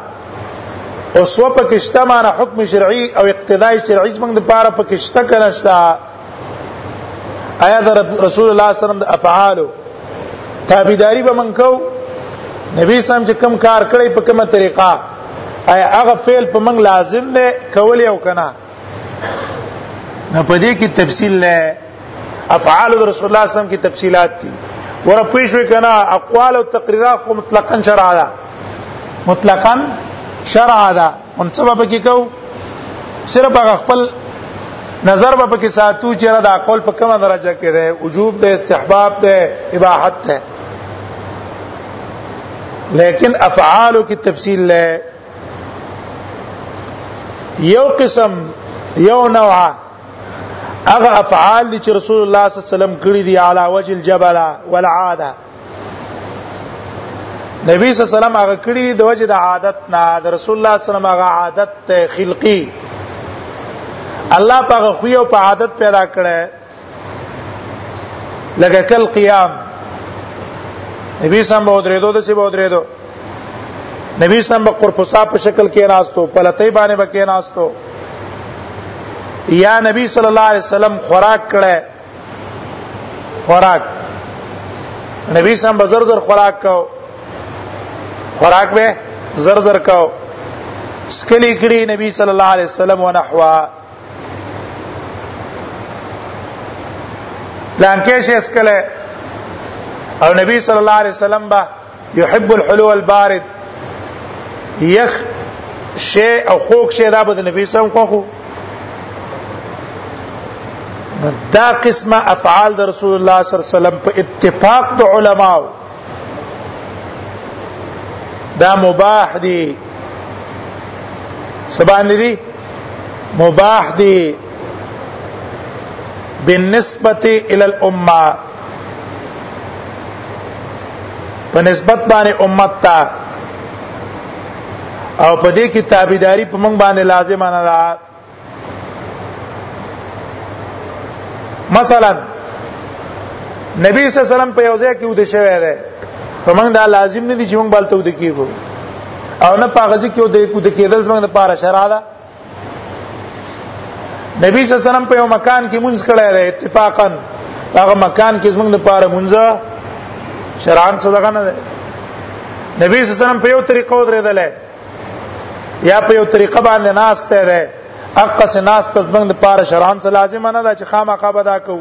اوسو پکشته معنی حکم شرعي او اقتدای شرعي زمنګ د پاره پکشته کنه شته آیا د رسول الله صلی الله علیه وسلم د افعال تابعداري به من کو نبی سم چې کم کار کړی په کومه طریقه آیا هغه فعل په من لازم دی کولی او کنه نه پدې کې تفصیل نه افعال رسول الله صلی الله علیه وسلم کې تفصيلات دي ور پېښوي کنه اقوال او تقریرات خو مطلقاً شرع ده مطلقاً شرع ده مونږ څه به کې کو صرف هغه خپل نظر به پکې ساتو چې را د عقل په کومه درجه کې ده وجوب ده استحباب ده اباحت ده لیکن افعالو کی تفصیل لے یو قسم یو نوع هغه افعال دي چې رسول الله صلی الله علیه وسلم کړی دي علی وجه الجبل والعاده نبی صلی الله علیه وسلم هغه کړی د وجه د عادت نه د رسول الله صلی الله علیه وسلم هغه عادت خلقی الله پاغه خو یو په عادت پیدا کړه لکه کل قیام نبی سم به درېدو د سی به درېدو نبی سم به قرفصا په شکل کې راستو په لته باندې به کې راستو یا نبی صلی الله علیه وسلم خوراک کړه خوراک نبی سم بزر زر خوراک کو خوراک به زر زر کو سکلی کړي نبی صلی الله علیه وسلم ونحوا لانکه شي سکله او نبی صلی الله علیه وسلم به يحب الحلو البارد يخ شي او خوک شي دا به د نبی سم خوخو دا قسمه افعال د رسول الله صلی الله علیه وسلم په اتفاق د علماو دا مباح دي سبان دي مباح دي بالنسبه الى الامه په نسبت باندې امت ته او په دې کې تابعداري په موږ باندې لازمه نه ده مثلا نبی صلی الله علیه وسلم په یو ځای کې ود شوی دی په موږ دا لازم نه دي چې موږ بلته ود کیږو او نه پاغزي کې ود کېدل څنګه لپاره شرع ده نبی صلی الله علیه وسلم په یو مکان کې مونږ کړه دی اتفاقا هغه مکان کې زمونږ د پاره مونږ شرعان څه دغه نه دی نبی صلی الله علیه وسلم په یو طریقه ودرېدل یا په یو طریقه باندې ناشته دی اقص ناس تزبنګ د پاره شرعان څه لازم نه ده چې خامخا بدا کو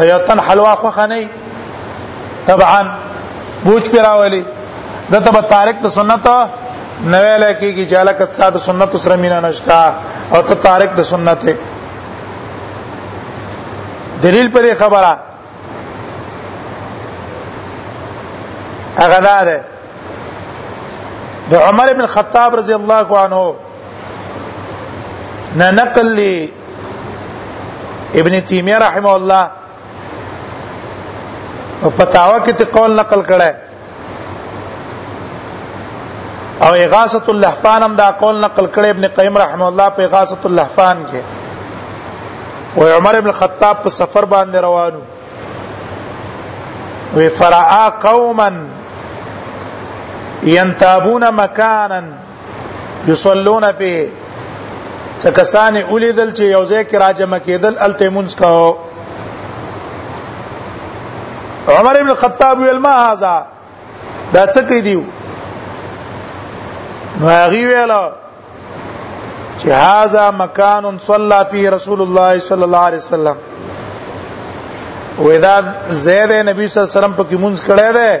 ایا تن حلوا خو خنه طبعا بوج پیراولی د تب تارک د سنت نه ویل کیږي چې الک سات سنت سره مینا نشتا او ته تارک د سنت دلیل پر خبره هغه ده د عمر بن خطاب رضی الله عنه نه نقل لی ابن تیمیه رحمه الله او پتاوا کې ته قول نقل کړه او اغاثه اللحفان هم دا قول نقل کړه ابن قیم رحمه الله په اغاثه اللحفان کې او عمر ابن الخطاب په سفر باندې روانو وفرعا قوما ينتابون مكانا یصلون فی سکسان اولیدل چې یو ځای کې راجمه کېدل التمونس کاو عمر ابن الخطاب ویل ما هاذا دا څه کوي دیو نو هغه ویل چې هاذا مکان صلى فيه رسول الله صلى الله عليه وسلم ودا زید نبی صلی الله علیه وسلم په کې مونږ کړه ده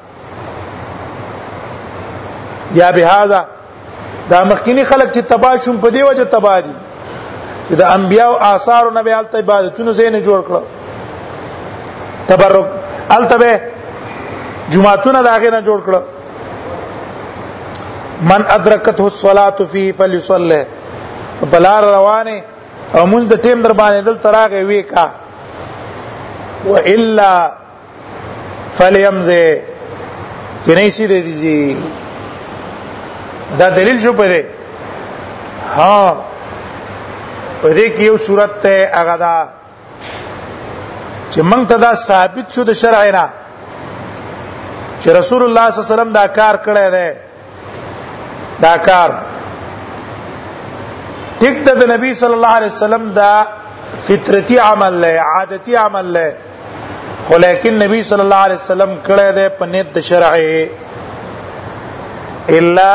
یا به هاذا دا مخکینی خلک چې تبا شوم په دی وجه تبا دي چې د انبیاو آثار نه به الته عبادتونو زین جوړ کړو تبرک الته به جمعهتون دا غیر نه جوړ کړو من ادرکته الصلاه فی فليصلي بلار روانه او مونږ د ټیم در باندې دل تراغه وی کا والا فلیم زه کني سي دي دي دا دلیل شو پرې ها په دې کې یو صورت ته هغه دا چې موږ ته دا ثابت شو د شرع نه چې رسول الله صلی الله علیه وسلم دا کار کړی دی دا کار ټیک ته د نبی صلی الله علیه وسلم دا فطرتي عمل له عادتي عمل له خو لیکن نبی صلی الله علیه وسلم کړه ده په نیت د شرعه الا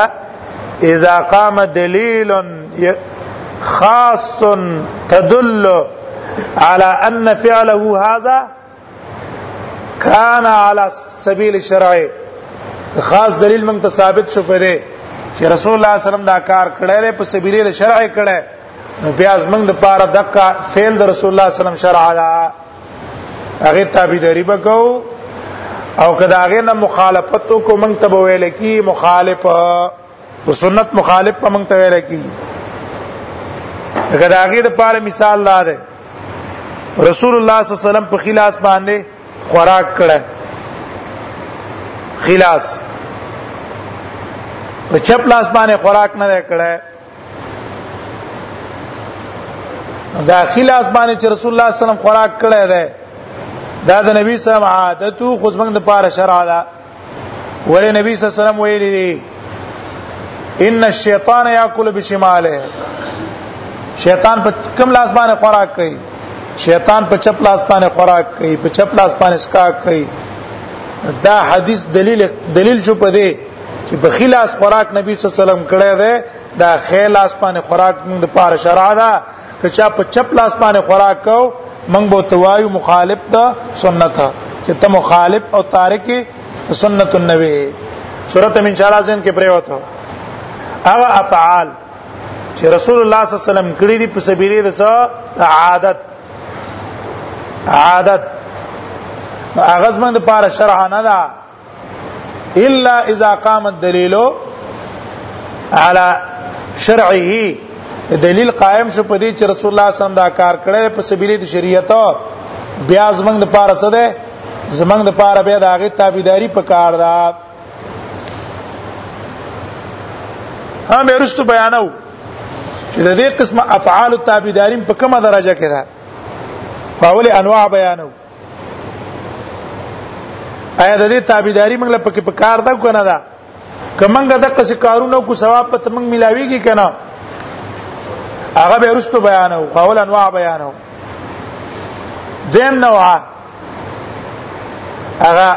اذا قام دلیل خاص تدل على ان فعله هذا کان علی سبیل الشرع خاص دلیل موږ ته ثابت شو پدې چې رسول الله صلی الله علیه وسلم دا کار کړی دی په سبیل الشرع کړی نو بیا زمنګ د پاره دقه فعل د رسول الله صلی الله علیه وسلم شرع دا هغه تابعداري وکاو او کدا هغه نه مخالفت کو موږ ته ویل کی مخالفه او سنت مخالف په مونږ ته ویل کی اگر هغه د پاره مثال لار رسول الله صلی الله علیه وسلم په خلاص باندې خوراک کړه خلاص په چپ لاس باندې خوراک نه کړه دا خلاص باندې چې رسول الله صلی الله علیه وسلم خوراک کړه ده دا د نبی صلی الله علیه وسلم عادت خو څنګه د پاره شرع ده ولې نبی صلی الله علیه وسلم ویلي دي ان الشیطان یاکل بشماله شیطان په کم لاس باندې خوراک کوي شیطان په چپ لاس باندې خوراک کوي په چپ لاس باندې سکاک کوي دا حدیث دلیل دلیل شو په دې چې په خلاص خوراک نبی صلی الله علیه وسلم کړی دی دا خلاص باندې خوراک موږ د پاره شرع ده کچا په چپ لاس باندې خوراک کو موږ به توایو مخالف ده سنت چې ته مخالف او تارک سنت النبی سورته من شاء الله زم کې پریوته هغه افعال چې رسول الله صلی الله علیه وسلم کړی دي په سبیل د عادت عادت هغه زمند لپاره شرع نه ده الا اذا قام الدليل على شرعه دلیل قائم شو په دې چې رسول الله صلی الله علیه وسلم دا کار کړی په سبیل د شریعت بیا زمنګ د پاره څه ده زمنګ د پاره بیا د هغه تابعداري په کار ده ها مې رښتو بیانو چې د دې قسمه افعال التابعدارین په کومه درجه کې ده په اوله انواع بیانو آیا د دې تابعداري موږ لپاره په کار ده کنه ده کمنګه د قصې کارونه کو ثواب په تمنګ ملاويږي کنه هغه به رستو بیانو قول انواع بیانو دیم نوعه هغه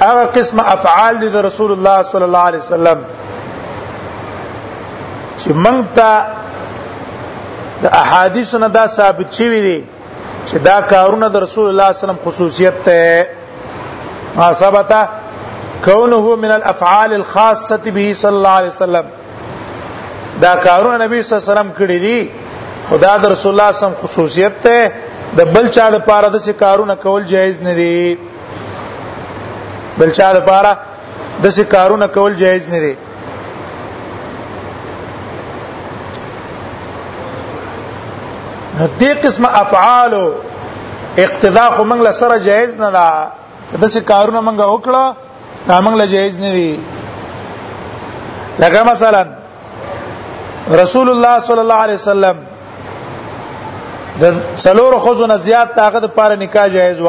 هغه قسم افعال دي د رسول الله صلی الله علیه وسلم چې موږ ته د احادیثو نه دا ثابت شوی دی چې دا کارونه د رسول الله صلی الله علیه وسلم خصوصیت ته ما ثبت کونه من الافعال الخاصه به صلی الله علیه وسلم دا کارونه نبی صلی الله علیه وسلم کړی دي خدا د رسول الله صلی الله علیه وسلم خصوصیت ته د بل چا د پاره د څه کارونه کول جایز نه دي بل چا د پاره د څه کارونه کول جایز نه دي نو دې قسم افعال اقتدا خو موږ له سره جایز نه ده د څه کارونه موږ وکړه دا موږ له جایز نه دي لکه مثلا رسول الله صلی الله علیه وسلم د سلور خزونه زیات طاقت لپاره نکاح جایز و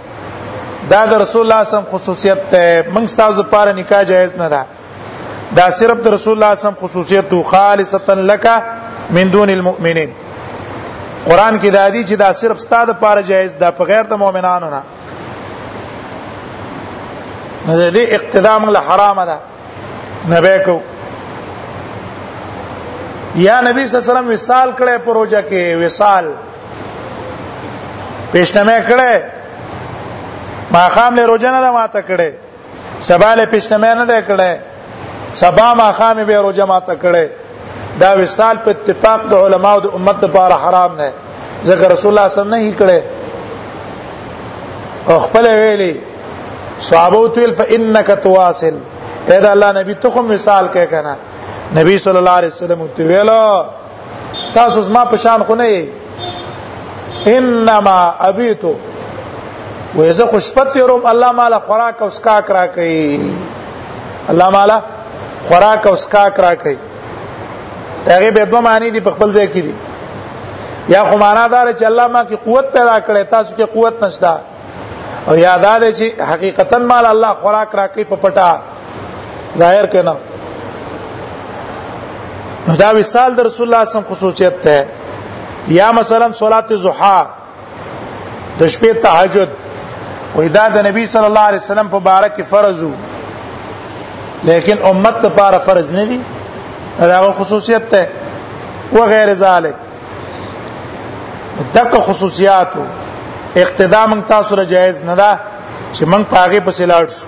دا د رسول الله سم خصوصیت ته موږ تاسو لپاره نکاح جایز نه ده دا صرف د رسول الله سم خصوصیت تو خالصتا لك من دون المؤمنين قران کې دا دي چې دا صرف ستاسو لپاره جایز ده په غیر د مؤمنانو نه نو دې اقتدا موږ له حرام ده نه به کو یا نبی صلی الله علیه وسلم وصال کړه پروژه کې وصال پښتنه کړه ما خام له روزنه ده ماته کړه سبا له پښتنه نه ده کړه سبا ما خام به روزه ماته کړه دا وصال په اتفاق د علماو د امت لپاره حرام نه ځکه رسول الله صلی الله علیه وسلم نه کړه او خپل ویلي صحابه تل فانك تواصل اې دا الله نبی ته کوم مثال کې کنه نبی صلی الله علیه وسلم ته ویلو تاسو زما په شان خو نه یې انما ابيتو وې زه خوشپت یوم الله مالا خوراک او سکاک را کوي الله مالا خوراک او سکاک را کوي هغه به دوه معنی دي په خپل ځای کې دي یا خو معنا دار چې الله ما کې قوت پیدا کړي تاسو کې قوت نشته او یاد ده چې حقیقتا مال الله خوراک راکې په پټا ظاهر کنا نو دا وصال در رسول الله سم خصوصیت ده یا مثلا صلات الضحى د شپې تهجد وې دا د نبی صلی الله علیه وسلم په باره کې فرض وو لیکن امت لپاره فرض نه دي دا خصوصیت ده وغیر ذلک دغه خصوصیات اقتدا موږ تاسو له جایز نه ده چې موږ پاغه پسې لاړ شو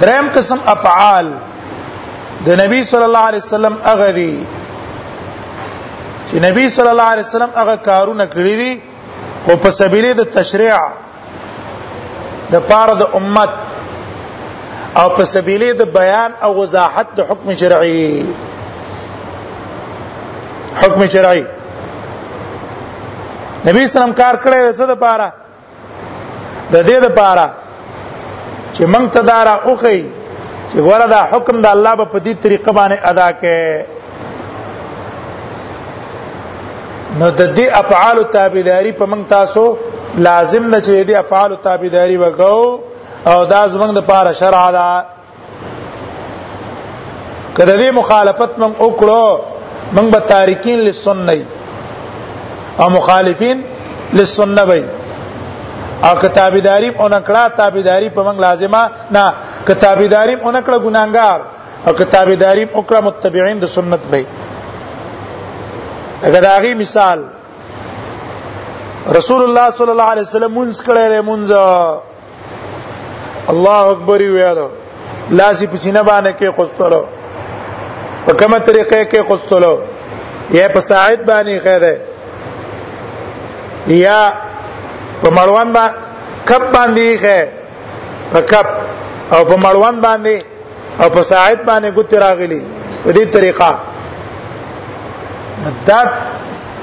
دریم قسم افعال د نبی صلی الله علیه وسلم هغه دي چې نبی صلی الله علیه وسلم هغه کارونه کړی دي خو په سبیل د تشریع د پاره د امت او په سبیل د بیان او وضاحت د حکم شرعي حکم شرعي نبی اسلام کار کړی د څه د پاره د دې د پاره چې موږ ته دا را اوخی چې ګوره دا حکم د الله په دې طریقه باندې ادا کړي نو د دې افعال تابعداري په موږ تاسو لازم نه چې دې افعال تابعداري وکاو او دا زمنګ د پاره شرع ده کله دې مخالفت من وکړو من به تارکین للسنه او مخالفین للسنه وي او کتابداري اون کړه تابعداري په من لازمه نه کتابداري اون کړه ګناګار او کتابداري وکړه متبعين د سنت وي اگر داغي مثال رسول الله صلی الله علیه وسلم مونږ کړه مونږ الله اکبر ویلو لاسی په سینه باندې کې خوستلو په کومه طریقې کې خوستلو یا په ساعد باندې خیره یا په مړوان باندې کپ باندې خیره په کپ او په مړوان باندې او په ساعت باندې ګوت راغلی په دې طریقه دا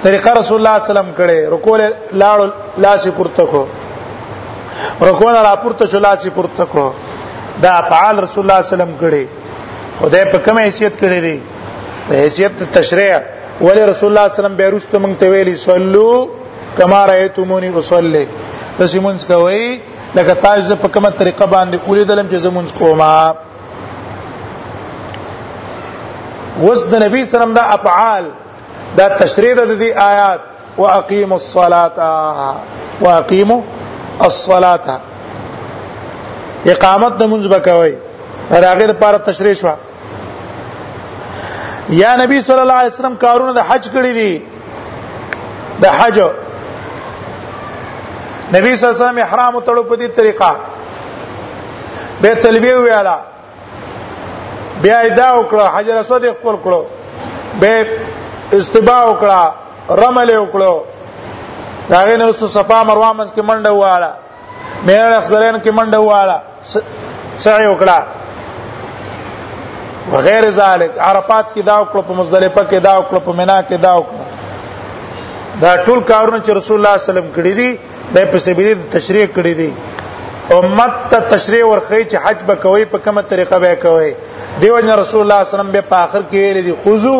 طریقه رسول الله صلی الله علیه وسلم کړي رکوع لاړ لاس پورته کو رکوع را پورته شو لاس پورته کو دا افعال رسول الله صلی الله علیه وسلم کړي خدای په کوم حیثیت کړي دي په حیثیت تشریع ولی رسول الله صلی الله علیه وسلم بیرست مونږ ته ویلي صلو کما رایتمونی اصلي تاسو مونږ کوي لکه تاسو زه په کومه طریقه باندې ولیدلم چې زمونږ کوما وس د نبی سلام دا افعال دا تشریح د دې آیات واقیموا الصلاه واقیموا الصلاه اقامت د منځ بکوي راغې لپاره تشریح شوه یا نبی صلی الله علیه وسلم کارونه د حج کړی دي د حج نبی صلی الله علیه وسلم احرام تړو په دې طریقه به تلبیه ویاله بیا دا وکړه حجر اسود خپل کړو به استباع وکړه رمل وکړو دا غنه اوس صفه مروه منځ کې منډه واله مېړه اخزرین کې منډه واله سعی وکړه وغیر ذالک عرفات کې دا وکړه په مزدلفه کې دا وکړه په مینا کې دا وکړه دا ټول کارونه چې رسول الله صلی الله علیه وسلم کړی دي د په سبیل تشریح کړی دي امت ته تشریح ورخی چې حج به کوي په کومه طریقه به کوي دیو جن رسول الله صلی الله علیه وسلم به په اخر کې ویل دي خذو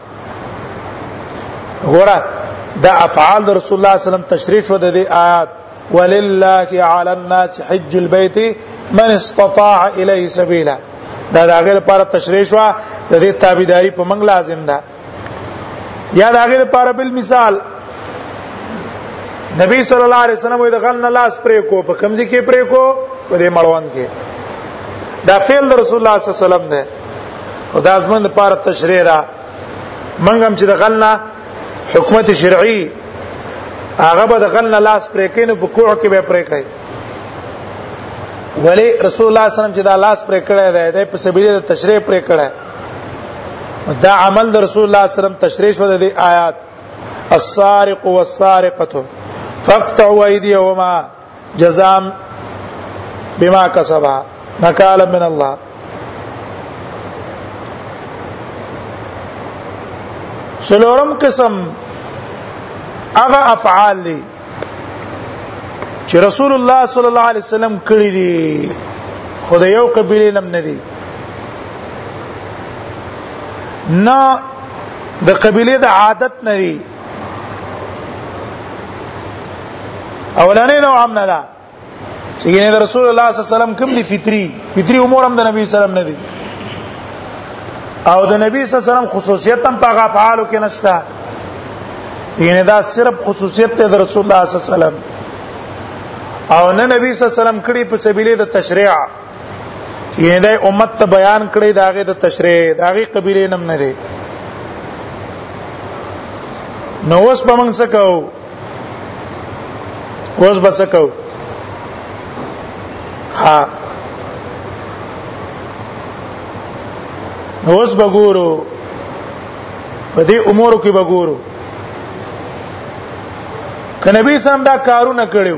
ګوره دا افعال د رسول الله صلی الله علیه وسلم تشریح شو د دې آیات ولله علی الناس حج البيت من استطاع الیه سبیلا دا د هغه لپاره تشریح شو د دې تابعداري په منګ لازم ده یا د هغه لپاره بل مثال نبی صلی الله علیه وسلم د غن لاس پرې کو په کمزې کې پرې کو په دې مړوند کې دا فعل رسول الله صلی الله علیه وسلم نه او دا زمونږ لپاره تشریح ده منګ هم چې د غلنا حکومت شرعي هغه به د غلنا لاس پرې کینو په کوه کې به پرې کوي ولی رسول الله صلی الله علیه وسلم چې دا لاس پرې کړی دی د په سبیل د تشریح پرې کړی دا عمل د رسول الله صلی الله علیه وسلم تشریح شو د آیات السارق والسارقه فاقطعوا ايديهما جزام بما کسب نکالا من الله سلورم قسم هغه افعال دي چې رسول الله صلی الله علیه وسلم کړی دي خدای یو قبیله نم نه دي نه د قبيله د عادت نه اولنې نو عام نه ده چې ګینه رسول الله صلی الله علیه وسلم کوم دي فطری فطری امور هم د نبی صلی الله علیه وسلم نه دي او د نبی صلی الله علیه وسلم خصوصیت هم په هغه فعالو کې نشته ګینه دا صرف خصوصیت ته د رسول الله صلی الله علیه وسلم او نه نبی صلی الله علیه وسلم کړي په سبیله د تشریع یعنی د امت ته بیان کړي داغه د تشریح داغه قبیله نم نه دی نو اوس په موږ څه کو اوس به څه کو ها نو اوس به ګورو په دې امور کې به ګورو کنه به سم دا کارونه کړیو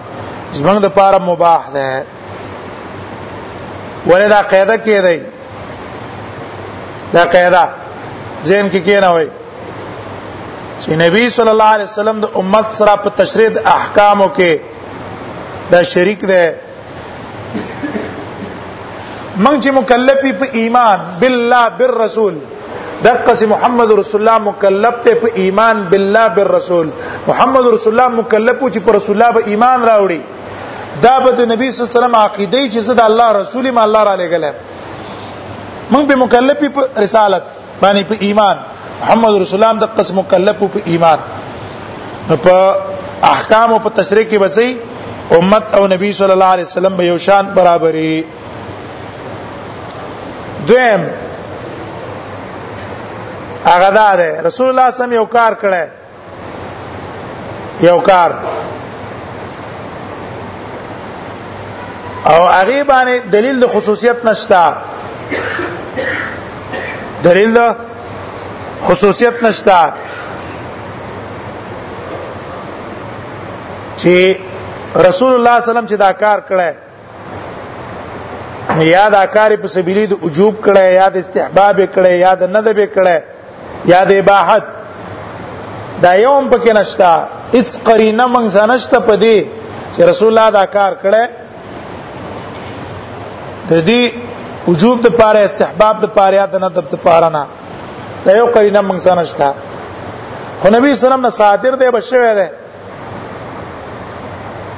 زمنګ د پاره مباح ده ولې دا قاعده کې دی دا قاعده ذهن کې کې نه وای چې نبی صلی الله علیه وسلم د امت سره په تشریح احکامو کې دا شریک ده من چې مکلفي په ایمان بالله بالرسول دقه سي محمد رسول الله مکلف ته په ایمان بالله بالرسول محمد رسول الله مکلف چې پر رسول الله به ایمان راوړي دا به د نبی صلی الله علیه وسلم عقیده چې زه د الله رسول ما الله را لګل مونږ به مکلف په رسالت باندې په ایمان محمد رسول الله د قسم مکلف په ایمان نو په احکام او په تشریح کې بچي امت او نبی صلی الله علیه وسلم به یو شان برابرې دویم هغه دا ده رسول الله سم یو کار کړی یو کار او هغه باندې دلیل د خصوصیت نشتا دلیل د خصوصیت نشتا چې رسول الله صلی الله علیه وسلم چې دا کار کړی یا د کار په سبیلی د وجوب کړه یا د استحباب کړه یا د ندب کړه یا د اباحت دا یوم پکې نشتا هیڅ قرینه مونږ سنشت په دې چې رسول الله دا کار کړه د دې وجوب د پاره استحباب د پاره یا د ندب د پاره نه دا یو قرینه مونږ سنشت خو نبی صلی الله علیه وسلم نه صادر دی بشوي دی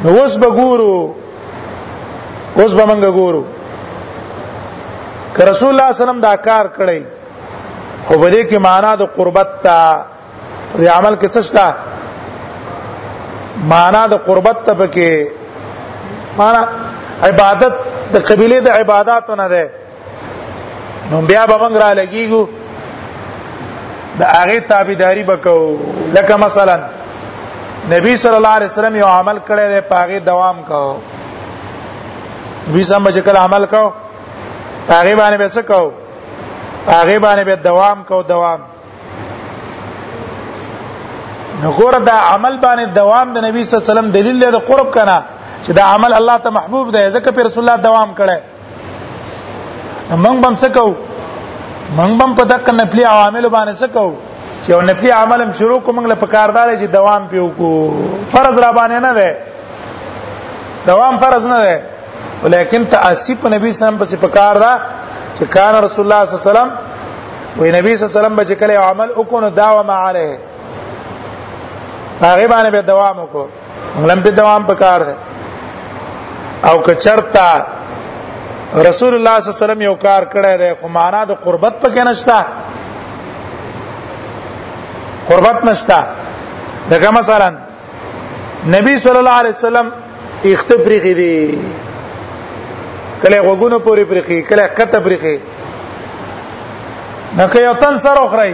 نو اوس به ګورو اوس به موږ ګورو که رسول الله صلی الله علیه وسلم دا کار کړی خو به دې کې معنا د قربت ته د عمل کې څه شته معنا د قربت ته پکې معنا عبادت د قبيله د عبادتونه ده نو بیا به موږ را لګیږو د هغه تابعداري وکاو لکه مثلا نبی صلی الله علیه وسلم یو عمل کړی دی پاغه دوام کاو نبی سم به کله عمل کاو پاغه باندې به څه کاو پاغه باندې به دوام کاو دوام نګور دا عمل باندې دوام د نبی صلی الله علیه وسلم دلیل دی د قرب کنه چې دا عمل الله ته محبوب دی ځکه پر رسول الله دوام کړي موږ بم څه کو موږ بم په دغه نفلي عوامل باندې څه کو چې یو نفلي عمل هم شروع کوم موږ له پکاردار چې دوام پیو کو فرض را باندې نه ده دوام فرض نه ده ولیکن تاسیب نبی صلی الله علیه وسلم په پکار ده چې کان رسول الله صلی الله علیه وسلم وی نبی صلی الله علیه وسلم به کله عمل وکړو دا و ما علیه هغه باندې به دوام وکړو غلم په دوام پکار دی او که چرتا رسول الله صلی الله علیه وسلم یو کار کړی دی خو معنا د قربت پکې نشته قربت نشته دغه مثلا نبی صلی الله علیه وسلم اختبرخي دي کله غوګونو پوری پرخي کله کته پرخي نو که یو تن سره خړای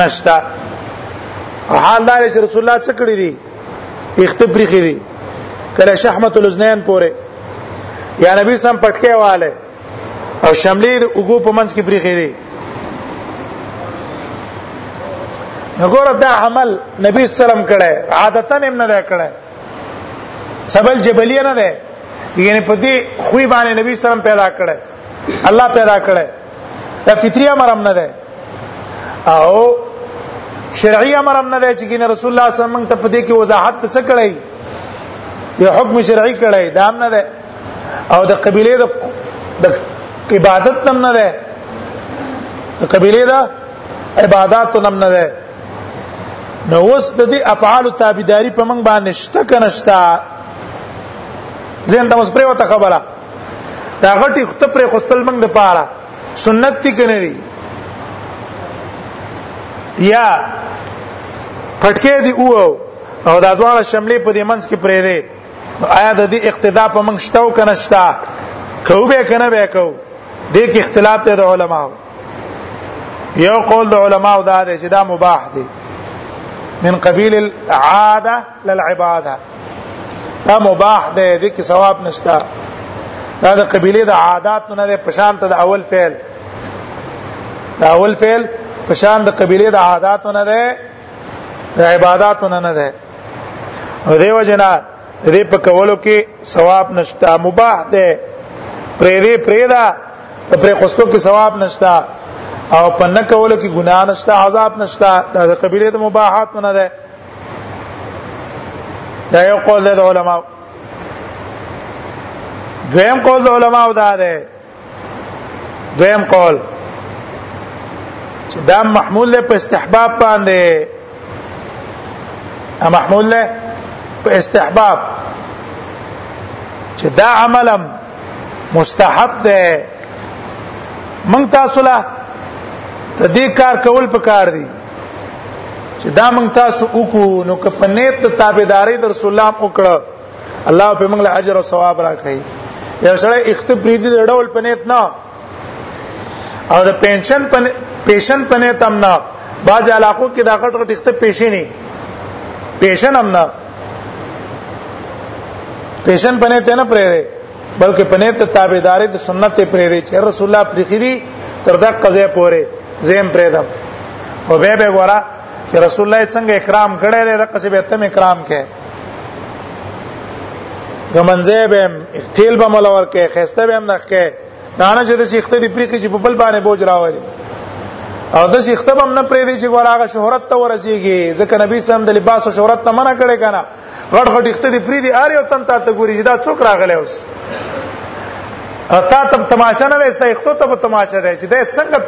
نشتا حال دار چې رسول الله څه کړی دي اختبري کړی کله شحمت الاذنین پوره یا نبی سم پټکه واله او شملې د وګو په منځ کې بریخې دي نګور دا عمل نبی سلام کړه عادتا هم نه ده کړه سبل جبلیه نه ده یعنی په دې خوې باندې نبی سلام پیدا کړه الله پیدا کړي دا فطری امر هم نه ده او شرعي امر هم نه ده چې ګینه رسول الله صلی الله علیه وسلم ته پدې کې وضاحت څه کړی یو حکم شرعي کړی دا هم نه ده او د قبيله د د عبادت هم نه ده د قبيله د عبادت هم نه ده نو اوس د دې افعال تابعداري په منګ باندې شته کنه شته زين د مس پرې وته خبره دا غټي خط پر خوستل موږ د پاره سنت دي کنه دي یا پټکې دي او او دا دواړه شملې په دې منځ کې پرې دي آیا د دې اقتدا په موږ شته او کنه شته کو به کنه به کو دې کې اختلاف ته د علماو یو قول د علماو دا دی چې دا مباح دی من قبیل العاده للعباده دا مباح دی د کې ثواب نشته دا د قبيله د عادات نه ده پشان ته د اول فعل دا اول فعل پشان د قبيله د عادات نه ده د عبادت نه نه ده او دیو جنا دې په کولو کې ثواب نشته مباح ده پرې دې پرې دا پرې خوستو کې ثواب نشته او په نه کولو کې ګناه نشته عذاب نشته دا د قبيله د مباحات نه ده دا یو قول د علماء دویم قول د علماء دا ده دویم قول چې دا محمول له په استحباب باندې ا محمول له په استحباب چې دا عملم مستحب ده مونږ تاسو له تدې کار کول پکار دي چې دا موږ تاسو وکړو نو که په نیت د تابعداري در رسول الله وکړه الله په موږ له اجر او ثواب راکړي یو سره اختبریدي د ډول په نیت نه او د پنشن په پیشن په نیت هم نه بعض علاقو کې دا غټ غټ اخته پیشې نه پیشن هم نه پیشن په نیت نه پرې بلکې په نیت تابعداري د سنت پرې دی چې رسول الله پرې خېدي تر دا قضیه پورې زم پرې دم او به به ګورا چې رسول الله څنګه اکرام کړی دی د قصې به تم اکرام کې ګمنځه به تیل به ملور کې خسته به هم نخ کې دانه چې د شیخته دی پرې چې په بل باندې بوج راوړي او د شیخته هم نه پرې دی چې ګور هغه شهرت ته ورسیږي ځکه نبی سم د لباس او شهرت ته منع کړي کنه غټ غټ اخته دي پری دي اره او تن ته ته ګوري دا څوک راغلی اوس تا ته تماشا نه وسته اخته ته تماشا دی چې دا څنګه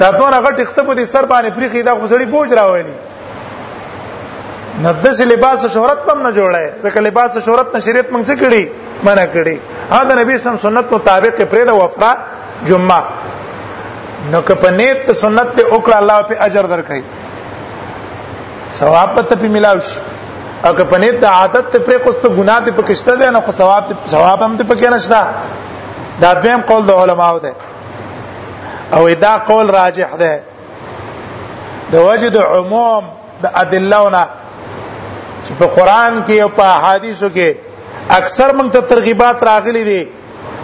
دا دونه غټ اخته په دې سر باندې پری خې دا غوسړي بوج راوړي ندس لباس شهرت پم نه جوړه ځکه لباس شهرت نه شریعت موږ څه کړی منع کړی ها د نبی سم سنت مطابق پرې د وفرا جمعه نو که په نیت سنت ته وکړه الله په اجر درکړي ثواب ته په ملاو شي او که په نیت د عادت ته پرې کوسته ګناه ته پکشته ده نه خو ثواب ته ثواب هم ته پکې نشته دا دویم قول د علماو ده او دا قول راجح ده د وجد عموم د ادلهونه چې په قران کې او په احادیثو کې اکثر موږ ته ترغیبات راغلي دي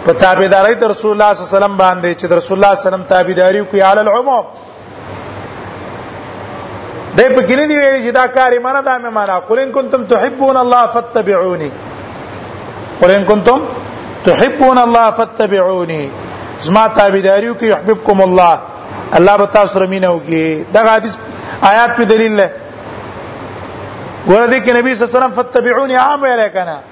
په تابعداري د رسول الله صلی الله علیه وسلم باندې چې د رسول الله صلی الله علیه وسلم تابعداري کوي علی العموم دې په کې نه دی ویل چې دا کار یې معنا دا مې معنا قل ان کنتم تحبون الله فاتبعوني قل ان کنتم تحبون الله فاتبعوني زما تابعداریو کې يحببكم الله الله به تاسو سره مينه وکي دا حدیث آیات په دلیل ده ورته کې نبی صلی الله علیه وسلم فاتبعوني عام ویل کنه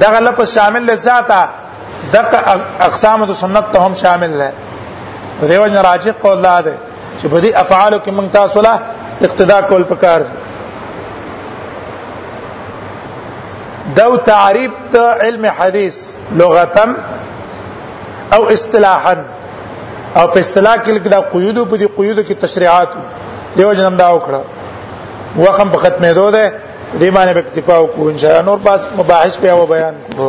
دغه لفظ شامل دی چاته دغه اقسام د سنت ته هم شامل دی دیو جن راجح قول دا دی چې په دې افعال کې موږ تاسو له اقتدا کول پکار دی دو تعریب ته علم حدیث لغتا او اصطلاحا او په اصطلاح کې لکه دا قیود په دې قیود کې تشریعات دیو جنم دا وکړه وخم په ختمې دوه دې باندې اکتفا وکړو ان شاء الله نور پاس مباحث په او بیان کو